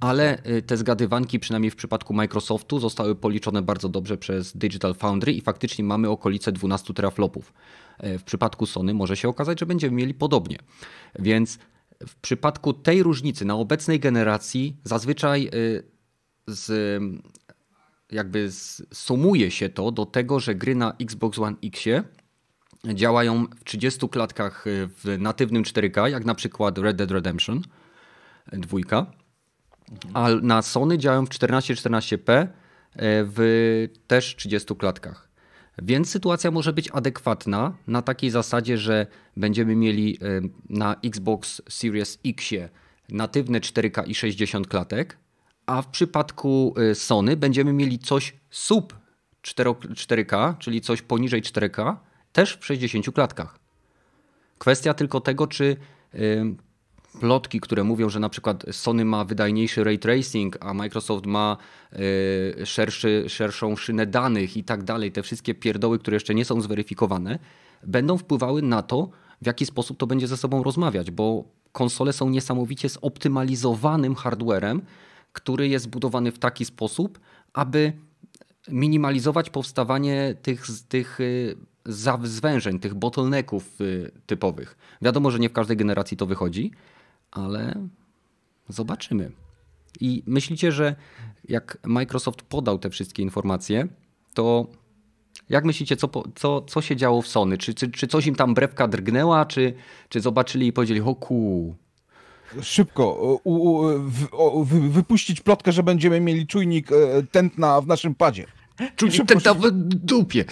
Ale e, te zgadywanki, przynajmniej w przypadku Microsoftu, zostały policzone bardzo dobrze przez Digital Foundry i faktycznie mamy okolice 12 teraflopów. W przypadku Sony może się okazać, że będziemy mieli podobnie. Więc w przypadku tej różnicy na obecnej generacji zazwyczaj z jakby sumuje się to do tego, że gry na Xbox One X działają w 30 klatkach y, w natywnym 4K, jak na przykład Red Dead Redemption 2, a na Sony działają w 1440p y, w też 30 klatkach. Więc sytuacja może być adekwatna na takiej zasadzie, że będziemy mieli y, na Xbox Series X natywne 4K i 60 klatek, a w przypadku y, Sony będziemy mieli coś sub 4K, czyli coś poniżej 4K, też w 60 klatkach. Kwestia tylko tego, czy plotki, które mówią, że na przykład Sony ma wydajniejszy ray tracing, a Microsoft ma y, szerszy, szerszą szynę danych i tak dalej, te wszystkie pierdoły, które jeszcze nie są zweryfikowane, będą wpływały na to, w jaki sposób to będzie ze sobą rozmawiać, bo konsole są niesamowicie zoptymalizowanym hardwarem, który jest zbudowany w taki sposób, aby minimalizować powstawanie tych, tych y, zwężeń, tych bottlenecków y, typowych. Wiadomo, że nie w każdej generacji to wychodzi, ale zobaczymy. I myślicie, że jak Microsoft podał te wszystkie informacje, to jak myślicie, co, co, co się działo w Sony? Czy, czy, czy coś im tam brewka drgnęła, czy, czy zobaczyli i powiedzieli, o ku, szybko u, u, w, wypuścić plotkę, że będziemy mieli czujnik e, tętna w naszym padzie. Czujnik szybko, tętna w dupie.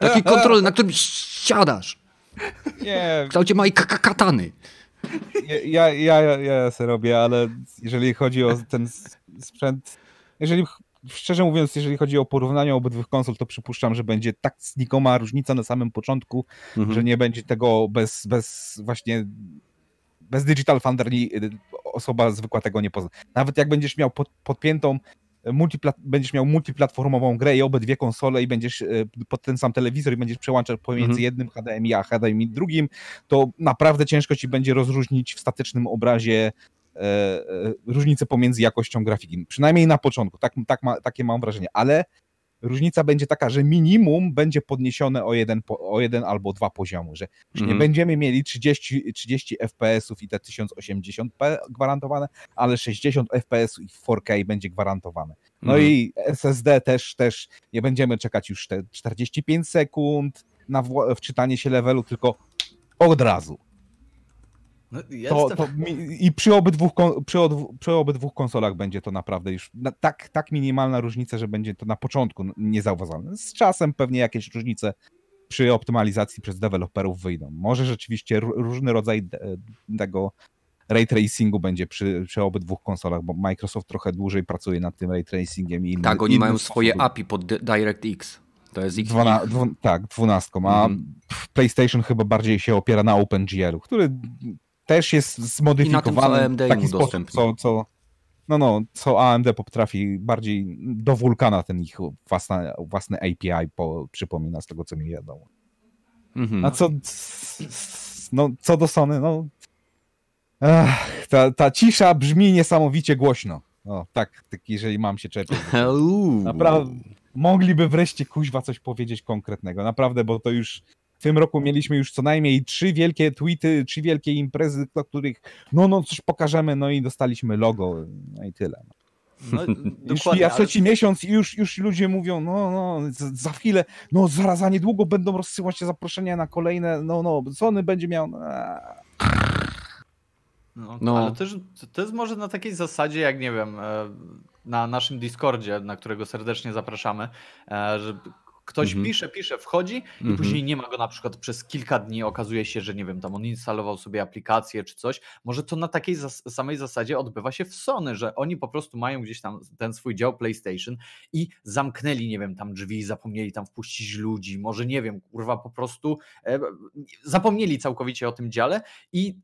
Taki kontrol, na którym siadasz. Nie. W kształcie małej katany. Ja, ja, ja, ja sobie robię, ale jeżeli chodzi o ten sprzęt, jeżeli szczerze mówiąc, jeżeli chodzi o porównanie obydwu konsol, to przypuszczam, że będzie tak znikoma różnica na samym początku, mhm. że nie będzie tego bez, bez właśnie bez Digital Foundry y, osoba zwykła tego nie pozna. Nawet jak będziesz miał pod, podpiętą będziesz miał multiplatformową grę i obydwie konsole i będziesz y, pod ten sam telewizor i będziesz przełączać pomiędzy mhm. jednym HDMI a HDMI drugim, to naprawdę ciężko ci będzie rozróżnić w statycznym obrazie e, e, różnicę pomiędzy jakością grafiki. Przynajmniej na początku, tak, tak ma, takie mam wrażenie, ale różnica będzie taka, że minimum będzie podniesione o jeden, o jeden albo dwa poziomy, że mm. nie mhm. będziemy mieli 30, 30 FPS-ów i te 1080p gwarantowane, ale 60 FPS i 4K będzie gwarantowane. No mm. i SSD też, też nie będziemy czekać już te 45 sekund na wczytanie się levelu, tylko od razu. No, to, to I przy obydwu, przy, przy obydwu konsolach będzie to naprawdę już tak, tak minimalna różnica, że będzie to na początku niezauważalne. Z czasem pewnie jakieś różnice przy optymalizacji przez deweloperów wyjdą. Może rzeczywiście różny rodzaj tego ray tracingu będzie przy, przy obydwu konsolach, bo Microsoft trochę dłużej pracuje nad tym ray tracingiem. I tak, oni mają swoje API pod DirectX. To jest ich. Dwana, dwu, tak, dwunastką. A mm. PlayStation chyba bardziej się opiera na OpenGL-u, który też jest zmodyfikowany I na tym, co AMD taki sposób, co, co, no, no, co AMD potrafi bardziej do wulkana ten ich własny, własny API po, przypomina z tego, co mi wiadomo. Mhm. A co, no, co do Sony, no ach, ta, ta cisza brzmi niesamowicie głośno. O, tak, tak jeżeli mam się czepiać. Naprawdę, mogliby wreszcie kuźwa coś powiedzieć konkretnego. Naprawdę, bo to już tym roku mieliśmy już co najmniej trzy wielkie tweety, trzy wielkie imprezy, do których no, no coś pokażemy, no i dostaliśmy logo, no i tyle. No, już ja trzeci ale... miesiąc i już, już ludzie mówią, no, no, za chwilę, no zaraz, za niedługo będą rozsyłać się zaproszenia na kolejne, no, no, Sony będzie miał... No, no, no. Ale też, to jest może na takiej zasadzie, jak nie wiem, e, na naszym Discordzie, na którego serdecznie zapraszamy, e, że Ktoś mhm. pisze, pisze, wchodzi i mhm. później nie ma go na przykład przez kilka dni. Okazuje się, że nie wiem, tam on instalował sobie aplikację czy coś. Może to na takiej zas samej zasadzie odbywa się w Sony, że oni po prostu mają gdzieś tam ten swój dział PlayStation i zamknęli, nie wiem, tam drzwi, zapomnieli tam wpuścić ludzi. Może nie wiem, kurwa, po prostu e, zapomnieli całkowicie o tym dziale i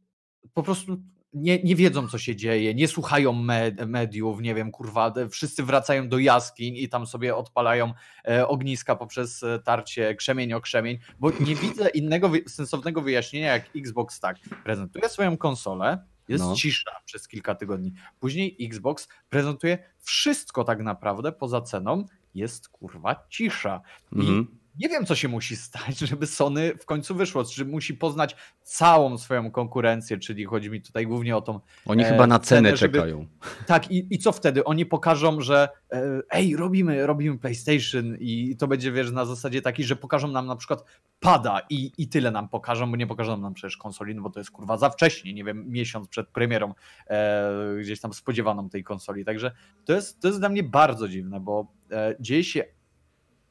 po prostu nie, nie wiedzą, co się dzieje, nie słuchają med, mediów, nie wiem, kurwa, wszyscy wracają do jaskiń i tam sobie odpalają e, ogniska poprzez e, tarcie krzemień o krzemień, bo nie widzę innego sensownego wyjaśnienia, jak Xbox tak prezentuje swoją konsolę, jest no. cisza przez kilka tygodni. Później Xbox prezentuje wszystko tak naprawdę poza ceną, jest kurwa cisza. Mhm nie wiem, co się musi stać, żeby Sony w końcu wyszło. Czy musi poznać całą swoją konkurencję, czyli chodzi mi tutaj głównie o tą. Oni e, chyba na cenę, czekają. Tak, i, i co wtedy? Oni pokażą, że e, ej, robimy, robimy PlayStation i to będzie, wiesz, na zasadzie takiej, że pokażą nam na przykład pada i, i tyle nam pokażą, bo nie pokażą nam przecież konsoli, no bo to jest kurwa za wcześnie, nie wiem, miesiąc przed premierą e, gdzieś tam spodziewaną tej konsoli. Także to jest, to jest dla mnie bardzo dziwne, bo e, dzieje się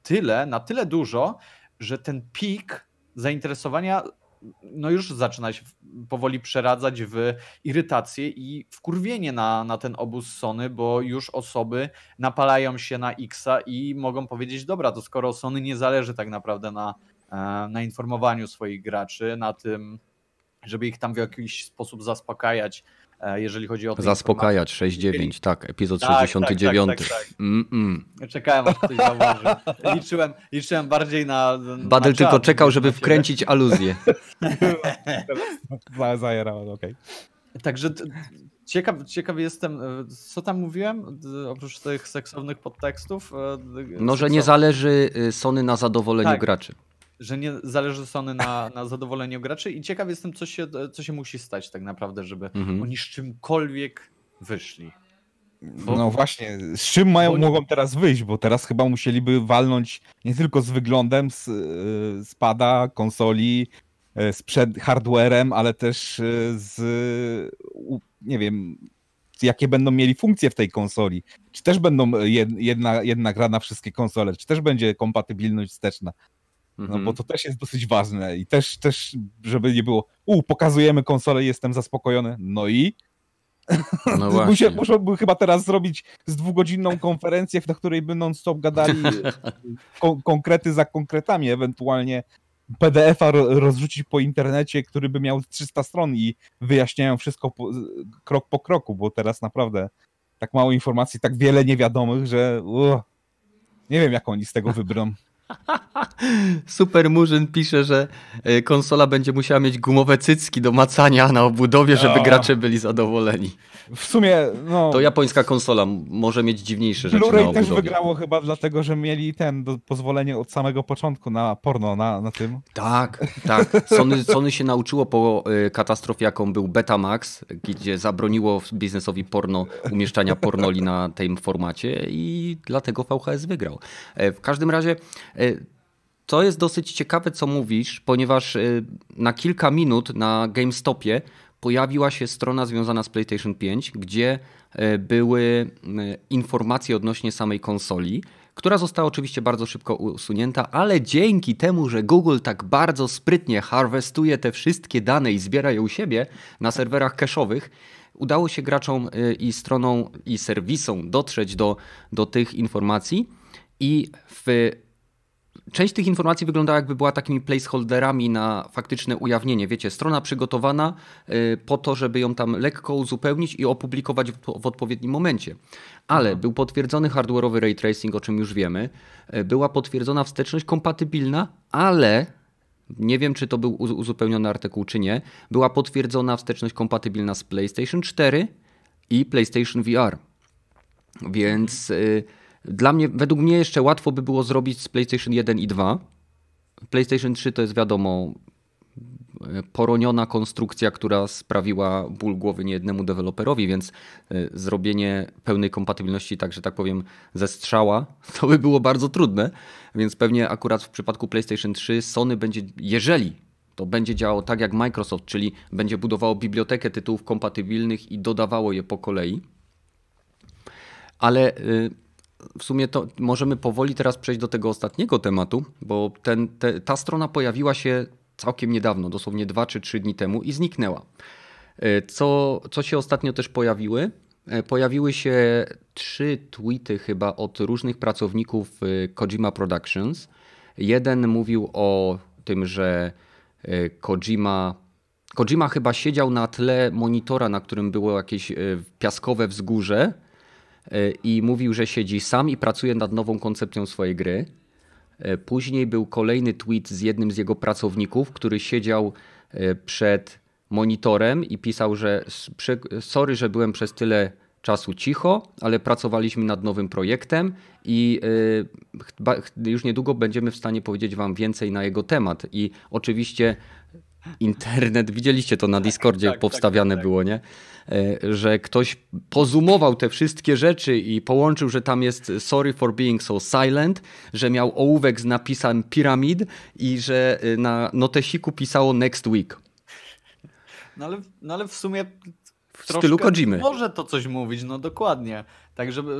tyle, na tyle dużo, że ten pik zainteresowania no już zaczyna się powoli przeradzać w irytację i wkurwienie na, na ten obóz Sony, bo już osoby napalają się na Xa i mogą powiedzieć, dobra, to skoro Sony nie zależy tak naprawdę na, e, na informowaniu swoich graczy, na tym, żeby ich tam w jakiś sposób zaspokajać, jeżeli chodzi o Zaspokajać 6-9, tak, epizod tak, 69. Tak, tak, tak, tak. Mm -mm. Czekałem aż ktoś zauważy. Liczyłem, liczyłem bardziej na. Badel tylko czekał, żeby wkręcić aluzję. Zajerało, okej. Także ciekaw, ciekaw jestem, e, co tam mówiłem, oprócz tych seksownych podtekstów. E, no, że nie zależy y, Sony na zadowoleniu tak. graczy że nie zależy Sony na, na zadowoleniu graczy i ciekaw jestem, co się, co się musi stać tak naprawdę, żeby mhm. oni z czymkolwiek wyszli. Bo... No właśnie, z czym mają, nie... mogą teraz wyjść, bo teraz chyba musieliby walnąć nie tylko z wyglądem, z, z pada, konsoli, e, z przed hardwarem, ale też e, z, nie wiem, jakie będą mieli funkcje w tej konsoli. Czy też będą jedna, jedna gra na wszystkie konsole, czy też będzie kompatybilność wsteczna. No bo mhm. to też jest dosyć ważne i też, też żeby nie było, u, pokazujemy konsolę jestem zaspokojony, no i? No właśnie. Muszą chyba teraz zrobić z dwugodzinną konferencję, na której by non-stop gadali kon konkrety za konkretami, ewentualnie PDF-a rozrzucić po internecie, który by miał 300 stron i wyjaśniają wszystko po, krok po kroku, bo teraz naprawdę tak mało informacji, tak wiele niewiadomych, że uh, nie wiem, jak oni z tego wybrą. Super Murzyn pisze, że e, konsola będzie musiała mieć gumowe cycki do macania na obudowie, żeby gracze byli zadowoleni. W sumie, no... To japońska konsola może mieć dziwniejsze rzeczy Blu-ray też wygrało chyba dlatego, że mieli ten do, pozwolenie od samego początku na porno na, na tym. Tak, tak. Sony, Sony się nauczyło po y, katastrofie, jaką był Betamax, gdzie zabroniło biznesowi porno, umieszczania pornoli na tym formacie i dlatego VHS wygrał. E, w każdym razie E, to jest dosyć ciekawe, co mówisz, ponieważ e, na kilka minut na GameStopie pojawiła się strona związana z PlayStation 5, gdzie e, były informacje odnośnie samej konsoli, która została oczywiście bardzo szybko usunięta, ale dzięki temu, że Google tak bardzo sprytnie harwestuje te wszystkie dane i zbiera je u siebie na serwerach cache'owych, udało się graczom i stronom i serwisom dotrzeć do, do tych informacji i w Część tych informacji wyglądała jakby była takimi placeholderami na faktyczne ujawnienie. Wiecie, strona przygotowana y, po to, żeby ją tam lekko uzupełnić i opublikować w, odpowiednim momencie. Ale mhm. był potwierdzony hardware'owy ray tracing, o czym już wiemy. Y, była potwierdzona wsteczność kompatybilna, ale nie wiem, czy to był uzupełniony artykuł, czy nie. Była potwierdzona wsteczność kompatybilna z PlayStation 4 i PlayStation VR. Więc. Y, dla mnie, według mnie jeszcze łatwo by było zrobić z PlayStation 1 i 2. PlayStation 3 to jest wiadomo poroniona konstrukcja, która sprawiła ból głowy niejednemu deweloperowi, więc e, zrobienie pełnej kompatybilności, tak że tak powiem, ze strzała, to by było bardzo trudne. Więc pewnie akurat w przypadku PlayStation 3 Sony będzie, jeżeli to będzie działało tak jak Microsoft, czyli będzie budowało bibliotekę tytułów kompatybilnych i dodawało je po kolei. Ale y, w sumie to możemy powoli teraz przejść do tego ostatniego tematu, bo ten, te, ta strona pojawiła się całkiem niedawno, dosłownie 2 czy 3 dni temu i zniknęła. E, co, co się ostatnio też pojawiły? E, pojawiły się trzy tweety chyba od różnych pracowników e, Kojima Productions. Jeden mówił o tym, że Kojima Kojima chyba siedział na tle monitora, na którym było jakieś piaskowe wzgórze i mówił, że siedzi sam i pracuje nad nową koncepcją swojej gry. Później był kolejny tweet z jednym z jego pracowników, który siedział przed monitorem i pisał, że sorry, że byłem przez tyle czasu cicho, ale pracowaliśmy nad nowym projektem i już niedługo będziemy w stanie powiedzieć Wam więcej na jego temat. I oczywiście internet, widzieliście to na tak, Discordzie, tak, tak, powstawiane tak, tak, było, nie? E, że ktoś pozumował te wszystkie rzeczy i połączył, że tam jest sorry for being so silent, że miał ołówek z napisem piramid i że y, na notesiku pisało next week. No ale, no ale w sumie w stylu Kojimy. Może to coś mówić, no dokładnie. Tak, żeby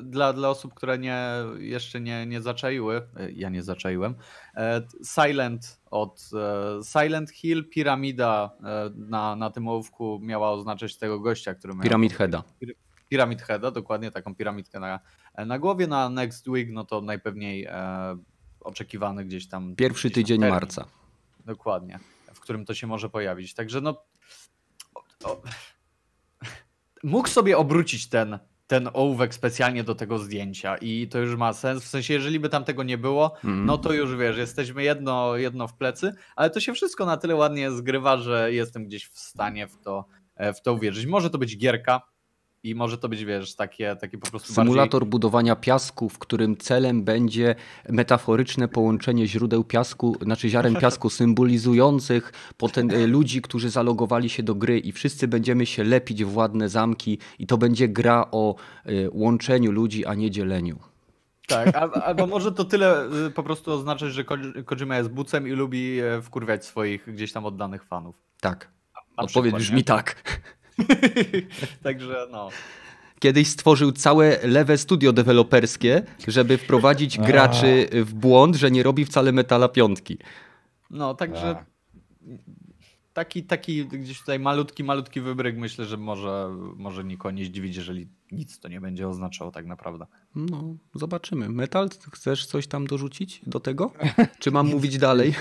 y, dla, dla osób, które nie, jeszcze nie, nie zaczaiły, y, ja nie zaczaiłem, e, Silent od e, Silent Hill, piramida e, na, na tym ołówku miała oznaczać tego gościa, który miał... Pyramid Heada. Pyramid Heada, dokładnie taką piramidkę na, na głowie. Na Next Week, no to najpewniej e, oczekiwany gdzieś tam... Pierwszy gdzieś tydzień termin. marca. Dokładnie, w którym to się może pojawić. Także no... O, mógł sobie obrócić ten, ten ołówek specjalnie do tego zdjęcia i to już ma sens. W sensie, jeżeli by tam tego nie było, mm. no to już wiesz, jesteśmy jedno, jedno w plecy, ale to się wszystko na tyle ładnie zgrywa, że jestem gdzieś w stanie w to, e, w to uwierzyć. Może to być gierka, i może to być, wiesz, takie, takie po prostu. Symulator bardziej... budowania piasku, w którym celem będzie metaforyczne połączenie źródeł piasku, znaczy ziaren piasku symbolizujących e, ludzi, którzy zalogowali się do gry i wszyscy będziemy się lepić w ładne zamki i to będzie gra o e, łączeniu ludzi, a nie dzieleniu. Tak, albo może to tyle e, po prostu oznaczać, że Kojima jest bucem i lubi wkurwiać swoich gdzieś tam oddanych fanów. Tak. Odpowiedź brzmi tak. Także no. Kiedyś stworzył całe lewe studio deweloperskie, żeby wprowadzić graczy w błąd, że nie robi wcale metala piątki. No, także taki, taki gdzieś tutaj malutki, malutki wybryk myślę, że może, może nikogo nie zdziwić, jeżeli nic to nie będzie oznaczało tak naprawdę. No, zobaczymy. Metal, chcesz coś tam dorzucić do tego? Czy mam mówić dalej?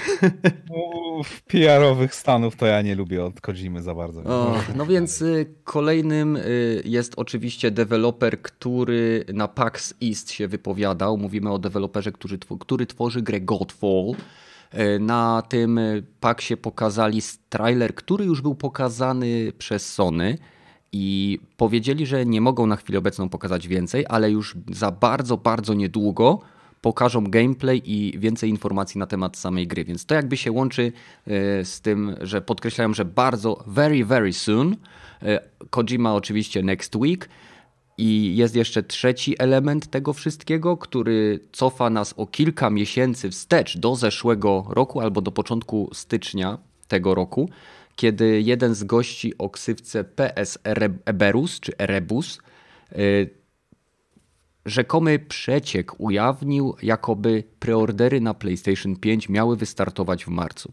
No, PR-owych stanów to ja nie lubię od Kojimy za bardzo. O, no więc y, kolejnym y, jest oczywiście deweloper, który na PAX East się wypowiadał. Mówimy o deweloperze, który, który tworzy grę Godfall. Y, na tym PAXie pokazali trailer, który już był pokazany przez Sony i powiedzieli, że nie mogą na chwilę obecną pokazać więcej, ale już za bardzo, bardzo niedługo pokażą gameplay i więcej informacji na temat samej gry. Więc to jakby się łączy e, z tym, że podkreślają, że bardzo very, very soon. E, Kojima oczywiście next week. I jest jeszcze trzeci element tego wszystkiego, który cofa nas o kilka miesięcy wstecz do zeszłego roku albo do początku stycznia tego roku kiedy jeden z gości o ksywce PS Eberus czy Erebus y, rzekomy przeciek ujawnił, jakoby preordery na PlayStation 5 miały wystartować w marcu.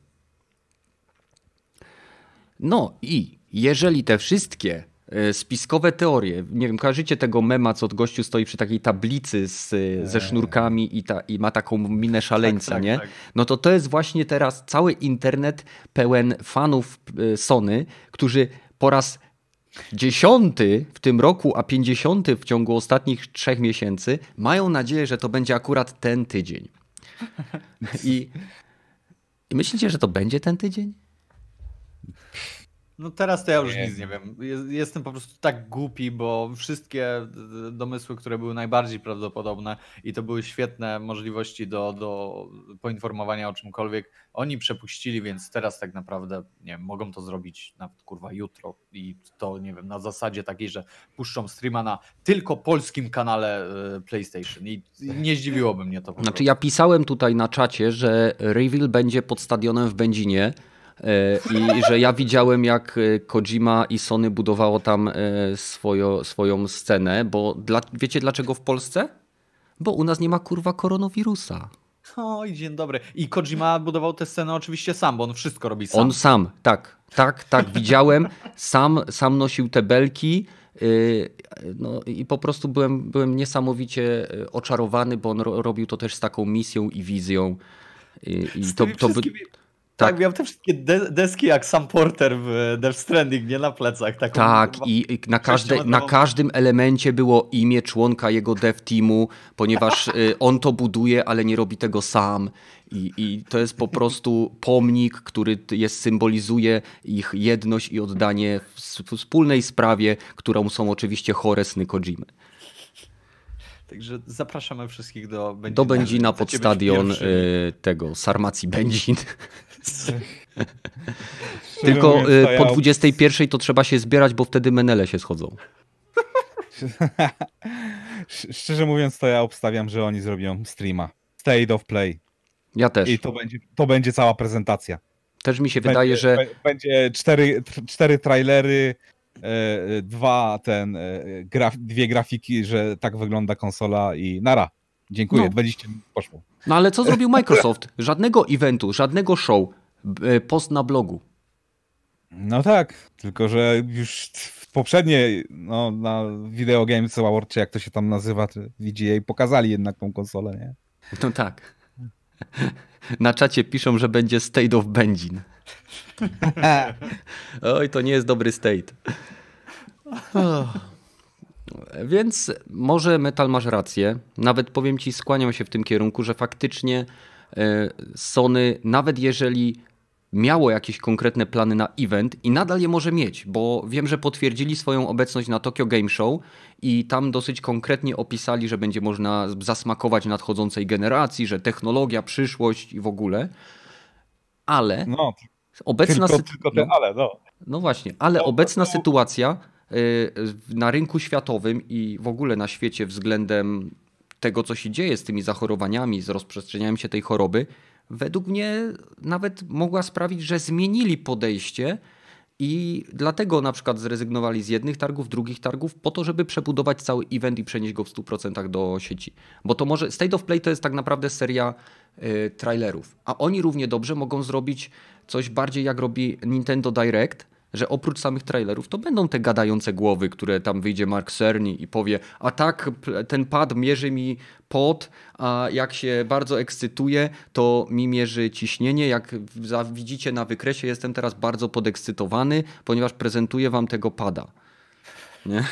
No i jeżeli te wszystkie spiskowe teorie. Nie wiem, kojarzycie tego mema, co od gościu stoi przy takiej tablicy z, e, ze sznurkami i, ta, i ma taką minę szaleńca, tak, tak, nie? Tak. No to to jest właśnie teraz cały internet pełen fanów e, Sony, którzy po raz dziesiąty w tym roku, a pięćdziesiąty w ciągu ostatnich trzech miesięcy mają nadzieję, że to będzie akurat ten tydzień. I, i myślicie, że to będzie ten tydzień? No teraz to ja już nie. nic nie wiem. Jestem po prostu tak głupi, bo wszystkie domysły, które były najbardziej prawdopodobne i to były świetne możliwości do, do poinformowania o czymkolwiek, oni przepuścili, więc teraz tak naprawdę nie wiem, mogą to zrobić nawet kurwa jutro i to nie wiem, na zasadzie takiej, że puszczą streama na tylko polskim kanale e, PlayStation i nie zdziwiłoby mnie to. Znaczy ja pisałem tutaj na czacie, że reveal będzie pod stadionem w Będzinie E, I że ja widziałem, jak e, Kojima i Sony budowało tam e, swoją, scenę, bo dla, wiecie dlaczego w Polsce? Bo u nas nie ma kurwa koronawirusa. Oj, dzień dobry. I Kojima budował tę scenę oczywiście sam, bo on wszystko robi sam. On sam, tak, tak, tak, widziałem. Sam, sam nosił te belki. No i po prostu byłem, byłem niesamowicie oczarowany, bo on robił to też z taką misją i wizją. I, i to, to by... Tak, tak miał te wszystkie de deski jak Sam Porter w Death Stranding, nie na plecach. Taką tak, i, i na, każde, na każdym elemencie było imię członka jego dev teamu, ponieważ y, on to buduje, ale nie robi tego sam. I, I to jest po prostu pomnik, który jest, symbolizuje ich jedność i oddanie w wspólnej sprawie, którą są oczywiście chore sny Kojimy. Także zapraszamy wszystkich do Będzina. Do Będzina pod stadion y, tego Sarmacji Będzin. Tylko y, po 21 to trzeba się zbierać, bo wtedy menele się schodzą. Szczerze mówiąc, to ja obstawiam, że oni zrobią streama. State of Play. Ja też. I to będzie, to będzie cała prezentacja. Też mi się będzie, wydaje, że. Będzie cztery, cztery trailery, e, e, dwa ten, e, graf, dwie grafiki, że tak wygląda konsola i nara. Dziękuję, no. 20 minut poszło. No ale co zrobił Microsoft? Żadnego eventu, żadnego show, post na blogu. No tak, tylko że już w poprzedniej, no, na Video Games Award, czy jak to się tam nazywa, VGA, pokazali jednak tą konsolę, nie? No tak. Na czacie piszą, że będzie State of Benzin. Oj, to nie jest dobry state. Więc może Metal masz rację. Nawet powiem ci, skłaniam się w tym kierunku, że faktycznie e, Sony, nawet jeżeli miało jakieś konkretne plany na event i nadal je może mieć, bo wiem, że potwierdzili swoją obecność na Tokyo Game Show i tam dosyć konkretnie opisali, że będzie można zasmakować nadchodzącej generacji, że technologia, przyszłość i w ogóle. Ale no, obecna ten no, no. no właśnie, ale no, obecna sytuacja y, na rynku światowym i w ogóle na świecie względem tego, co się dzieje z tymi zachorowaniami, z rozprzestrzenianiem się tej choroby, według mnie nawet mogła sprawić, że zmienili podejście i dlatego na przykład zrezygnowali z jednych targów, drugich targów, po to, żeby przebudować cały event i przenieść go w 100% do sieci. Bo to może State of Play to jest tak naprawdę seria y, trailerów, a oni równie dobrze mogą zrobić coś bardziej jak robi Nintendo Direct, że oprócz samych trailerów to będą te gadające głowy, które tam wyjdzie Mark Cerny i powie, a tak ten pad mierzy mi pot, a jak się bardzo ekscytuje, to mi mierzy ciśnienie. Jak widzicie na wykresie, jestem teraz bardzo podekscytowany, ponieważ prezentuję wam tego pada. Nie?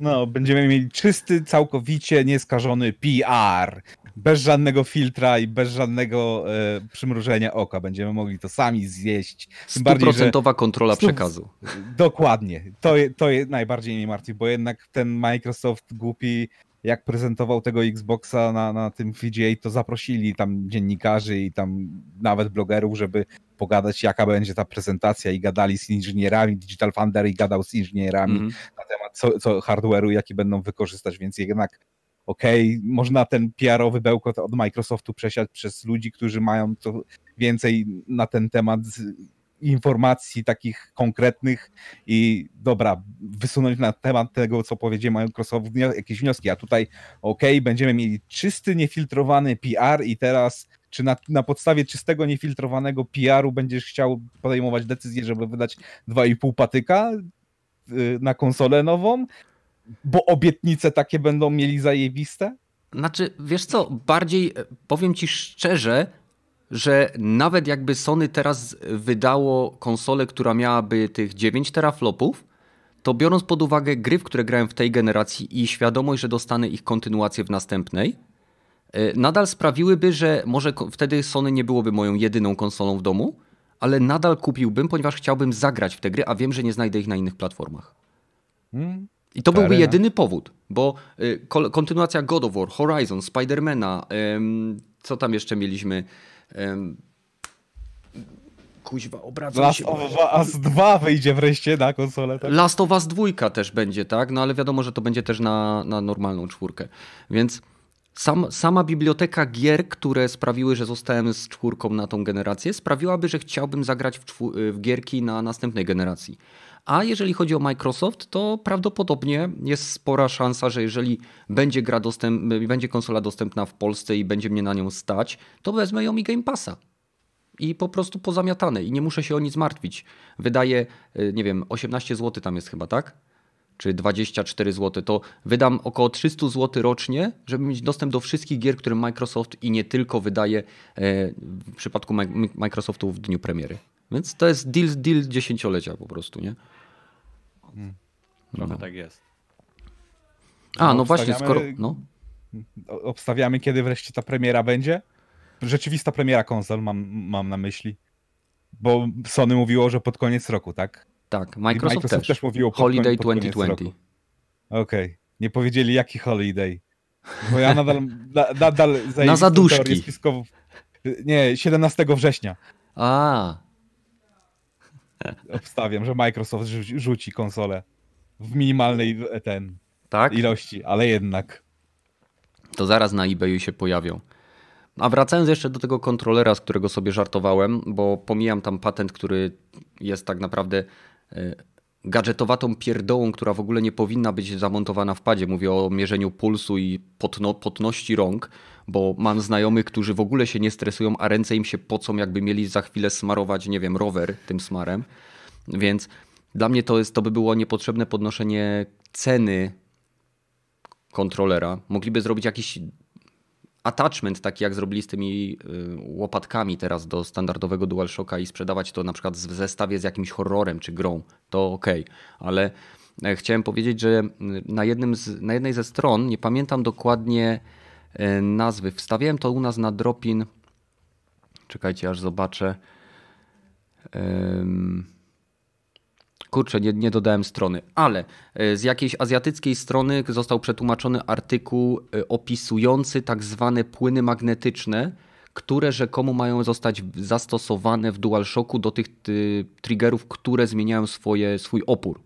No, będziemy mieli czysty, całkowicie nieskażony PR bez żadnego filtra i bez żadnego e, przymrużenia oka. Będziemy mogli to sami zjeść. Stuprocentowa kontrola przekazu. Dokładnie. To, to najbardziej mnie martwi, bo jednak ten Microsoft głupi jak prezentował tego Xboxa na, na tym VGA, to zaprosili tam dziennikarzy i tam nawet blogerów, żeby pogadać, jaka będzie ta prezentacja i gadali z inżynierami. Digital Thunder i gadał z inżynierami mm. na temat co, co hardware'u, jaki będą wykorzystać, więc jednak okej, okay, można ten PR-owy bełkot od Microsoftu przesiać przez ludzi, którzy mają to więcej na ten temat informacji takich konkretnych i dobra, wysunąć na temat tego, co powiedział Microsoft jakieś wnioski, a tutaj okej, okay, będziemy mieli czysty, niefiltrowany PR i teraz czy na, na podstawie czystego, niefiltrowanego PR-u będziesz chciał podejmować decyzję, żeby wydać 2,5 patyka y, na konsolę nową, bo obietnice takie będą mieli zajebiste? Znaczy, wiesz co, bardziej e, powiem ci szczerze, że nawet jakby Sony teraz wydało konsolę, która miałaby tych 9 teraflopów, to biorąc pod uwagę gry, w które grałem w tej generacji i świadomość, że dostanę ich kontynuację w następnej, e, nadal sprawiłyby, że może wtedy Sony nie byłoby moją jedyną konsolą w domu, ale nadal kupiłbym, ponieważ chciałbym zagrać w te gry, a wiem, że nie znajdę ich na innych platformach. Hmm. I to byłby jedyny powód, bo y, kontynuacja God of War, Horizon, Spidermana, co tam jeszcze mieliśmy? Kuźwa, obracam Last się. Last of Us 2 wyjdzie wreszcie na konsolę. Tak? Last of Us 2 też będzie, tak? No ale wiadomo, że to będzie też na, na normalną czwórkę. Więc sam, sama biblioteka gier, które sprawiły, że zostałem z czwórką na tą generację, sprawiłaby, że chciałbym zagrać w, w gierki na następnej generacji. A jeżeli chodzi o Microsoft, to prawdopodobnie jest spora szansa, że jeżeli będzie gra dostęp, będzie konsola dostępna w Polsce i będzie mnie na nią stać, to wezmę ją i Game Passa. I po prostu pozamiatane i nie muszę się o nic martwić. Wydaje, y, nie wiem, 18 zł tam jest chyba, tak? czy 24 zł, to wydam około 300 zł rocznie, żeby mieć dostęp do wszystkich gier, które Microsoft i nie tylko wydaje e, w przypadku Microsoftu w dniu premiery. Więc to jest deal, deal dziesięciolecia po prostu, nie? Trochę no. tak jest. A, no właśnie, skoro... No. Obstawiamy, kiedy wreszcie ta premiera będzie? Rzeczywista premiera konsol mam, mam na myśli. Bo Sony mówiło, że pod koniec roku, tak? Tak, Microsoft, Microsoft też. też mówiło pod Holiday pod 2020. Okej. Okay. Nie powiedzieli jaki holiday. Bo ja nadal, na, nadal Na zaduszki. Nie, 17 września. A. Obstawiam, że Microsoft rzuci konsolę w minimalnej ten tak? ilości, ale jednak. To zaraz na eBayu się pojawią. A wracając jeszcze do tego kontrolera, z którego sobie żartowałem, bo pomijam tam patent, który jest tak naprawdę e, gadżetowatą pierdołą, która w ogóle nie powinna być zamontowana w padzie. Mówię o mierzeniu pulsu i potno, potności rąk, bo mam znajomych, którzy w ogóle się nie stresują, a ręce im się pocą, jakby mieli za chwilę smarować, nie wiem, rower tym smarem. Więc dla mnie to, jest, to by było niepotrzebne podnoszenie ceny kontrolera. Mogliby zrobić jakiś attachment, taki jak zrobili z tymi y, łopatkami teraz do standardowego DualShocka i sprzedawać to na przykład w zestawie z jakimś horrorem czy grą, to ok, ale e, chciałem powiedzieć, że na, jednym z, na jednej ze stron, nie pamiętam dokładnie nazwy, wstawiałem to u nas na Dropin, czekajcie aż zobaczę. Kurczę, nie, nie dodałem strony, ale e, z jakiejś azjatyckiej strony został przetłumaczony artykuł e, opisujący tak zwane płyny magnetyczne, które rzekomo mają zostać zastosowane w DualShocku do tych triggerów, które zmieniają swoje, swój opór.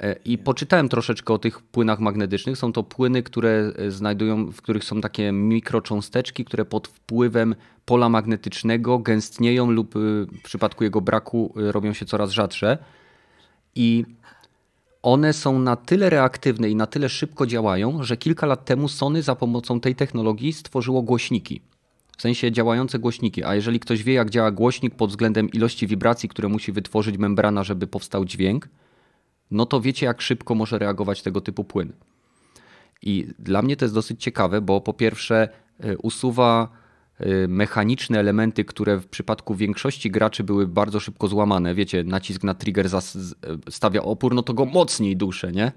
E, I poczytałem troszeczkę o tych płynach magnetycznych. Są to płyny, które znajdują, w których są takie mikrocząsteczki, które pod wpływem pola magnetycznego gęstnieją lub w przypadku jego braku robią się coraz rzadsze i one są na tyle reaktywne i na tyle szybko działają, że kilka lat temu Sony za pomocą tej technologii stworzyło głośniki. W sensie działające głośniki. A jeżeli ktoś wie, jak działa głośnik pod względem ilości wibracji, które musi wytworzyć membrana, żeby powstał dźwięk, no to wiecie, jak szybko może reagować tego typu płyn. I dla mnie to jest dosyć ciekawe, bo po pierwsze y, usuwa Y, mechaniczne elementy, które w przypadku większości graczy były bardzo szybko złamane. Wiecie, nacisk na trigger stawia opór, no to go mocniej duszę, nie?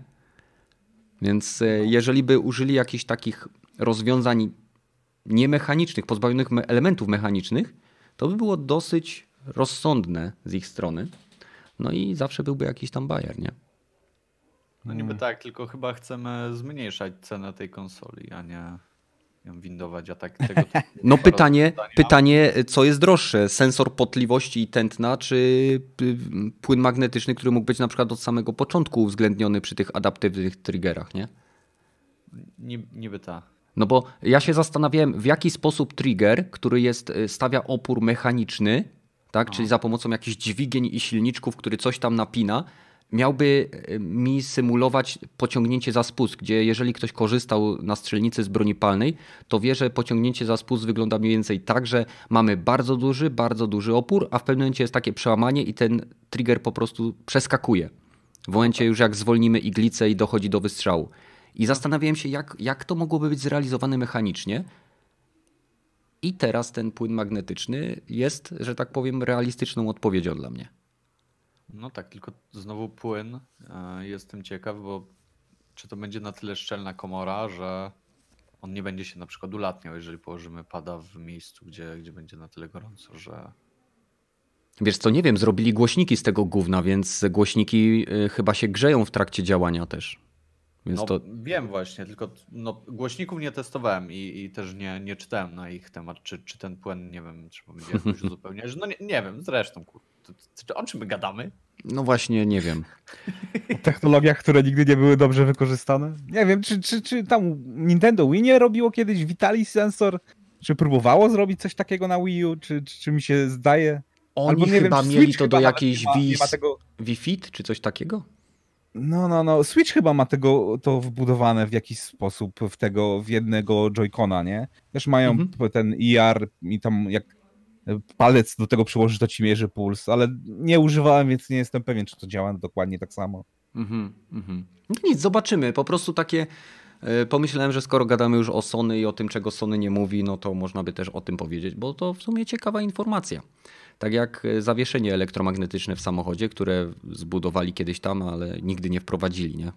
Więc y, jeżeli by użyli jakichś takich rozwiązań niemechanicznych, pozbawionych elementów mechanicznych, to by było dosyć rozsądne z ich strony. No i zawsze byłby jakiś tam bajer, nie? No niby tak, tylko chyba chcemy zmniejszać cenę tej konsoli, a nie windować, a tak tego No pytanie, pytanie, co jest droższe? Sensor potliwości i tętna, czy płyn magnetyczny, który mógł być na przykład od samego początku uwzględniony przy tych adaptywnych triggerach, nie? Niby ta. No bo ja się zastanawiałem, w jaki sposób trigger, który jest, y, stawia opór mechaniczny, tak, czyli za pomocą jakichś dźwigień i silniczków, który coś tam napina, miałby e, mi symulować pociągnięcie za spust, gdzie jeżeli ktoś korzystał na strzelnicy z broni palnej, to wie, że pociągnięcie za spust wygląda mniej więcej tak, że mamy bardzo duży, bardzo duży opór, a w pewnym momencie jest takie przełamanie i ten trigger po prostu przeskakuje. W momencie już jak zwolnimy iglicę i dochodzi do wystrzału. I zastanawiałem się, jak, jak to mogłoby być zrealizowane mechanicznie. I teraz ten płyn magnetyczny jest, że tak powiem, realistyczną odpowiedzią dla mnie. No tak, tylko znowu płyn. E, jestem ciekaw, bo czy to będzie na tyle szczelna komora, że on nie będzie się na przykład ulatniał, jeżeli położymy pada w miejscu, gdzie, gdzie będzie na tyle gorąco, że. Wiesz co, nie wiem, zrobili głośniki z tego gówna, więc głośniki y, chyba się grzeją w trakcie działania też. Więc no, to... Wiem właśnie, tylko no, głośników nie testowałem i, i też nie, nie czytałem na ich temat, czy, czy ten płyn, nie wiem, trzeba będzie jakoś uzupełniać. No nie, nie wiem, zresztą, kurde. O czym my gadamy? No właśnie, nie wiem. O technologiach, które nigdy nie były dobrze wykorzystane? Nie wiem, czy, czy, czy tam Nintendo Wii nie robiło kiedyś Vitali Sensor? Czy próbowało zrobić coś takiego na Wii U? Czy, czy, czy mi się zdaje? Oni Albo nie chyba wiem, mieli to do jakiejś Wii, tego... Wii Fit, czy coś takiego? No, no, no. Switch chyba ma tego, to wbudowane w jakiś sposób w tego, w jednego Joy-Cona, nie? Też mają mhm. ten ER i tam jak palec do tego przyłożysz, to ci mierzy puls, ale nie używałem, więc nie jestem pewien, czy to działa dokładnie tak samo. Mhm, mhm. No nic, zobaczymy. Po prostu takie e, pomyślałem, że skoro gadamy już o Sony i o tym, czego Sony nie mówi, no to można by też o tym powiedzieć, bo to w sumie ciekawa informacja. Tak jak e, zawieszenie elektromagnetyczne w samochodzie, które zbudowali kiedyś tam, ale nigdy nie wprowadzili, nie?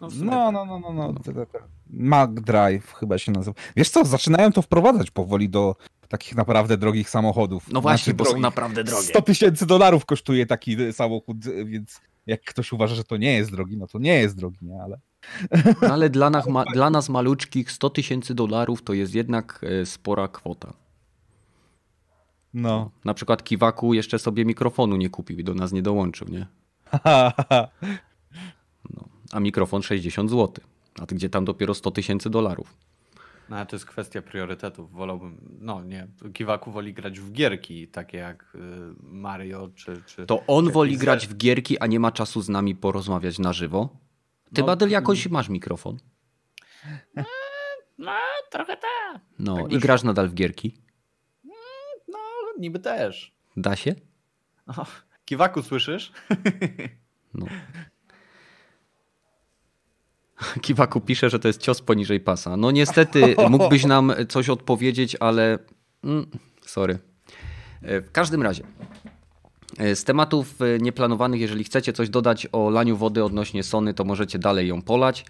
No, no, no, no, no, no. Mag Drive chyba się nazywa. Wiesz co, zaczynają to wprowadzać powoli do takich naprawdę drogich samochodów. No właśnie, znaczy, bo są naprawdę drogie. 100 tysięcy dolarów kosztuje taki samochód, więc jak ktoś uważa, że to nie jest drogi, no to nie jest drogi, nie, ale... No ale dla nas, ma, dla nas maluczkich 100 tysięcy dolarów to jest jednak e, spora kwota. No. Na przykład Kiwaku jeszcze sobie mikrofonu nie kupił i do nas nie dołączył, nie? No. A mikrofon 60 zł. A ty gdzie tam dopiero 100 tysięcy dolarów. No ale to jest kwestia priorytetów. Wolałbym, no nie, Kiwaku woli grać w gierki takie jak y, Mario czy... czy to on czy woli grać w gierki, a nie ma czasu z nami porozmawiać na żywo? Ty, no, Badel, jakoś masz mikrofon? No, no trochę tak. No tak i grasz nadal w gierki? Niby też. Da się? O, kiwaku, słyszysz? No. Kiwaku pisze, że to jest cios poniżej pasa. No niestety mógłbyś nam coś odpowiedzieć, ale mm, sorry. E, w każdym razie e, z tematów e, nieplanowanych, jeżeli chcecie coś dodać o laniu wody odnośnie Sony, to możecie dalej ją polać.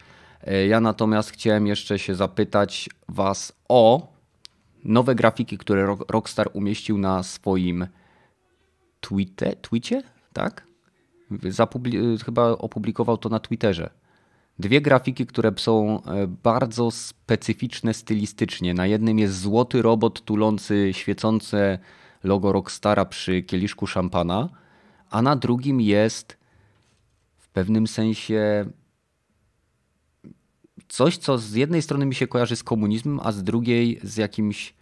Ja natomiast chciałem jeszcze się zapytać Was o nowe grafiki, które Rockstar umieścił na swoim tweetie, tweetie? tak? Zapubli chyba opublikował to na Twitterze. Dwie grafiki, które są e, bardzo specyficzne stylistycznie. Na jednym jest złoty robot tulący świecące logo Rockstara przy kieliszku szampana, a na drugim jest w pewnym sensie coś, co z jednej strony mi się kojarzy z komunizmem, a z drugiej z jakimś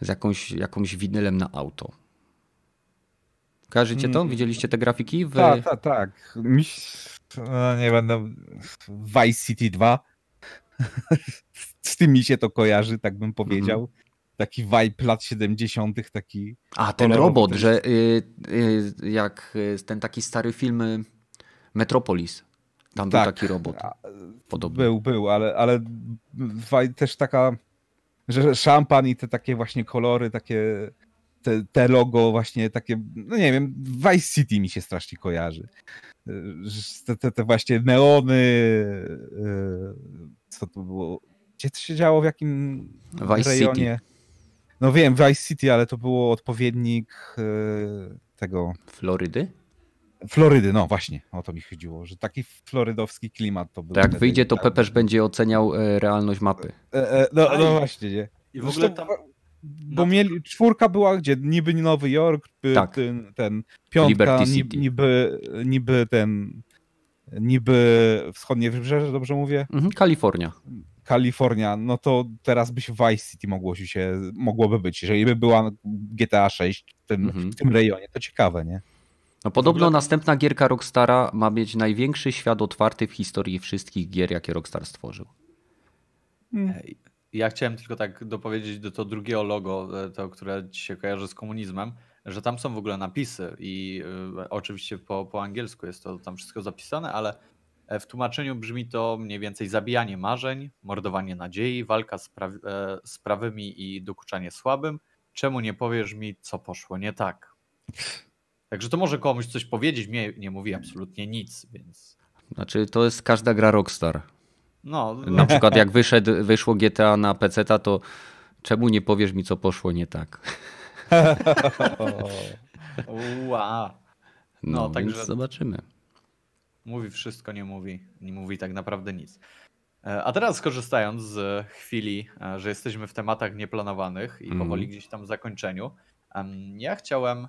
z jakąś, jakąś winylem na auto. Kojarzycie to? Mm. Widzieliście te grafiki? W... Tak, tak, tak. No, nie będę. Vice City 2. Z tym mi się to kojarzy, tak bym powiedział. Mm. Taki vibe lat 70., taki. A ten robot, ten... że y, y, jak y, ten taki stary film y, Metropolis. Tam tak, był taki robot. Podobny. Był, był, ale, ale też taka, że szampan i te takie właśnie kolory, takie te, te logo właśnie takie, no nie wiem, Vice City mi się strasznie kojarzy te, te, te właśnie neony, e, co to było, gdzie to się działo, w jakim Vice rejonie? City. No wiem, Vice City, ale to było odpowiednik e, tego... Florydy? Florydy, no właśnie, o to mi chodziło, że taki florydowski klimat to był. Tak, jak wyjdzie, to Pepeż będzie oceniał e, realność mapy. no, no właśnie, nie. I w ogóle tam bo mieli, czwórka była gdzie? Niby Nowy Jork, tak. ten, ten piątka, niby, niby, niby ten, niby wschodnie wybrzeże, dobrze mówię? Mhm, Kalifornia. Kalifornia, no to teraz by się Vice City mogło się, mogłoby być. Jeżeli by była GTA 6 w tym, mhm. w tym rejonie, to ciekawe, nie? No podobno ogóle... następna gierka Rockstara ma mieć największy świat otwarty w historii wszystkich gier, jakie Rockstar stworzył. Hmm. Ja chciałem tylko tak dopowiedzieć do to drugiego logo, e, to, które ci się kojarzy z komunizmem, że tam są w ogóle napisy i y, oczywiście po, po angielsku jest to tam wszystko zapisane, ale e, w tłumaczeniu brzmi to mniej więcej zabijanie marzeń, mordowanie nadziei, walka z, pra z prawymi i dokuczanie słabym. Czemu nie powiesz mi, co poszło nie tak? Także to może komuś coś powiedzieć, mnie nie mówi absolutnie nic, więc... Znaczy to jest każda gra Rockstar. No, na przykład jak wyszedł, wyszło GTA na PC, to czemu nie powiesz mi, co poszło nie tak? Wow. No, no także zobaczymy. Mówi wszystko, nie mówi. Nie mówi tak naprawdę nic. E, a teraz skorzystając z chwili, e, że jesteśmy w tematach nieplanowanych i powoli mm. gdzieś tam w zakończeniu, ja chciałem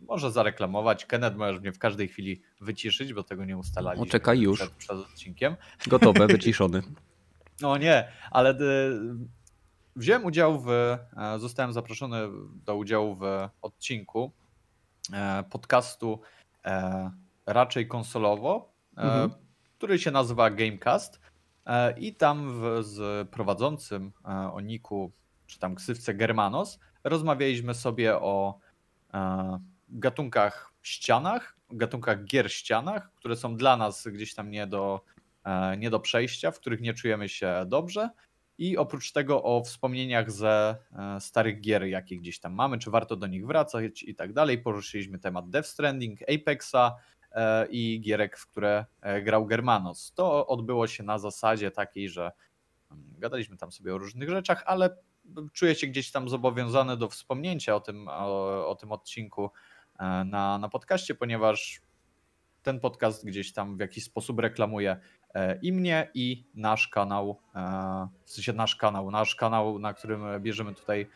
może zareklamować. Kenneth możesz mnie w każdej chwili wyciszyć, bo tego nie ustalaliśmy. O, czekaj już. Przed, przed odcinkiem. Gotowe, wyciszony. No nie, ale e, wziąłem udział w, e, zostałem zaproszony do udziału w odcinku podcastu raczej konsolowo, mhm. który się nazywa Gamecast i tam w, z prowadzącym o niku, czy tam ksywce Germanos, rozmawialiśmy sobie o gatunkach ścianach gatunkach gier ścianach, które są dla nas gdzieś tam nie do, e, nie do przejścia, w których nie czujemy się dobrze. I oprócz tego o wspomnieniach ze e, starych gier, jakie gdzieś tam mamy, czy warto do nich wracać i tak dalej. Poruszyliśmy temat Death Stranding, Apexa i gierek, w które grał Germanos. To odbyło się na zasadzie takiej, że mm, gadaliśmy tam sobie o różnych rzeczach, ale czuję się gdzieś tam zobowiązany do wspomnienia o tym, o, o tym odcinku e, na, na podcaście, ponieważ ten podcast gdzieś tam w jakiś sposób reklamuje e, i mnie, i nasz kanał, e, w sensie nasz kanał, nasz kanał, na którym bierzemy tutaj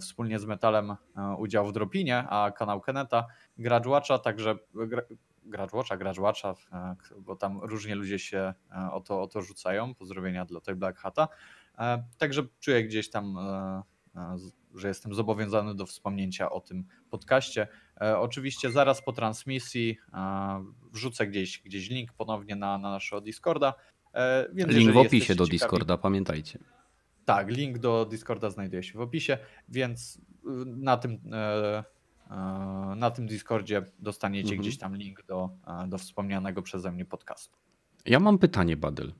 wspólnie z Metalem udział w Dropinie, a kanał Keneta, Graduacza, także Graduacza, Graduacza, bo tam różnie ludzie się o to, o to rzucają. Pozdrowienia dla tej Black Hata. E, także czuję gdzieś tam, e, e, że jestem zobowiązany do wspomnienia o tym podcaście. Oczywiście zaraz po transmisji wrzucę gdzieś, gdzieś link ponownie na, na naszego Discorda. Więc link w opisie do ciekawi, Discorda, pamiętajcie. Tak, link do Discorda znajduje się w opisie, więc na tym, na tym Discordzie dostaniecie mhm. gdzieś tam link do, do wspomnianego przeze mnie podcastu. Ja mam pytanie, Badyl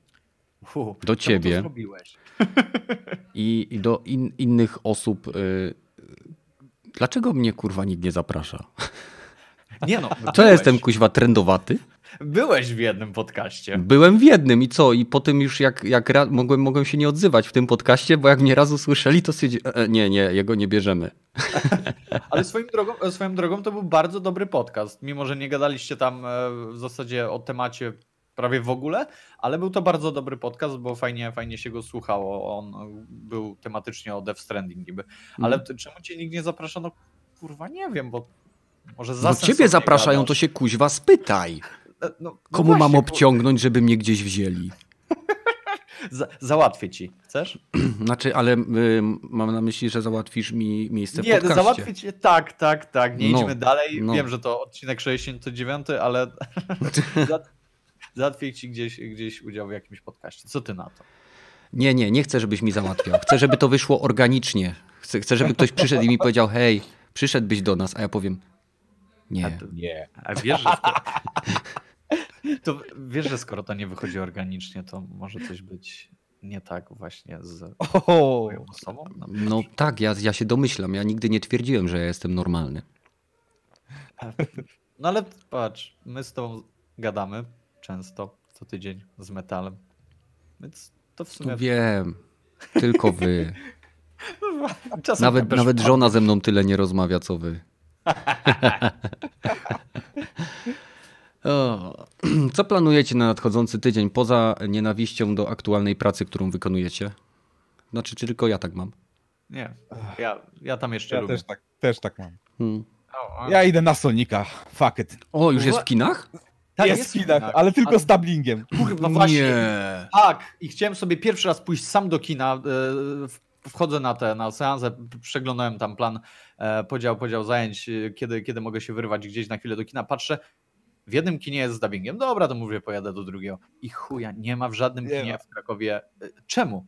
do ciebie i, i do in, innych osób. Y, dlaczego mnie kurwa nikt nie zaprasza? Nie no. To ja jestem kuźwa trendowaty? Byłeś w jednym podcaście. Byłem w jednym i co? I potem już jak, jak mogłem, mogłem się nie odzywać w tym podcaście, bo jak mnie raz usłyszeli, to stwierdzi, e, e, nie, nie, jego nie bierzemy. Ale swoim drogą, swoją drogą to był bardzo dobry podcast, mimo że nie gadaliście tam e, w zasadzie o temacie prawie w ogóle, ale był to bardzo dobry podcast, bo fajnie, fajnie się go słuchało. On był tematycznie o Death Stranding niby. Ale mm. czemu cię nikt nie zaprasza? No kurwa nie wiem, bo może za No ciebie zapraszają, gadasz. to się kuźwa spytaj. No, no Komu właśnie, mam obciągnąć, żeby mnie gdzieś wzięli? Za, załatwię ci. Chcesz? Znaczy, ale y, mam na myśli, że załatwisz mi miejsce w Nie, podcaście. załatwię ci. Tak, tak, tak. Nie no, idźmy dalej. No. Wiem, że to odcinek 69, ale załatwię ci gdzieś, gdzieś udział w jakimś podcaście. Co ty na to? Nie, nie, nie chcę, żebyś mi załatwiał. Chcę, żeby to wyszło organicznie. Chcę, chcę żeby ktoś przyszedł i mi powiedział, hej, przyszedłbyś do nas, a ja powiem, nie. A to, nie. A wiesz, że skoro, to wiesz, że skoro to nie wychodzi organicznie, to może coś być nie tak właśnie z moją osobą? No, no tak, ja, ja się domyślam. Ja nigdy nie twierdziłem, że ja jestem normalny. No ale patrz, my z tobą gadamy, często, co tydzień z metalem. Więc to w sumie. Wiem, tylko wy. nawet, nawet żona ze mną tyle nie rozmawia, co wy. o, co planujecie na nadchodzący tydzień poza nienawiścią do aktualnej pracy, którą wykonujecie? Znaczy, czy tylko ja tak mam? Nie, ja, ja tam jeszcze ja lubię. Też tak, też tak mam. Hmm. Ja idę na Sonika. Fuck it. O, już jest w kinach? Tak, jest, jest w kinach, ale tylko ale... z dublingiem. Kurwa, właśnie. Nie. Tak, i chciałem sobie pierwszy raz pójść sam do kina. E, wchodzę na te, na seansę, przeglądałem tam plan, e, podział, podział zajęć, e, kiedy, kiedy mogę się wyrwać gdzieś na chwilę do kina. Patrzę, w jednym kinie jest z dubbingiem. Dobra, to mówię, pojadę do drugiego. I chuja, nie ma w żadnym nie kinie ma. w Krakowie. Czemu?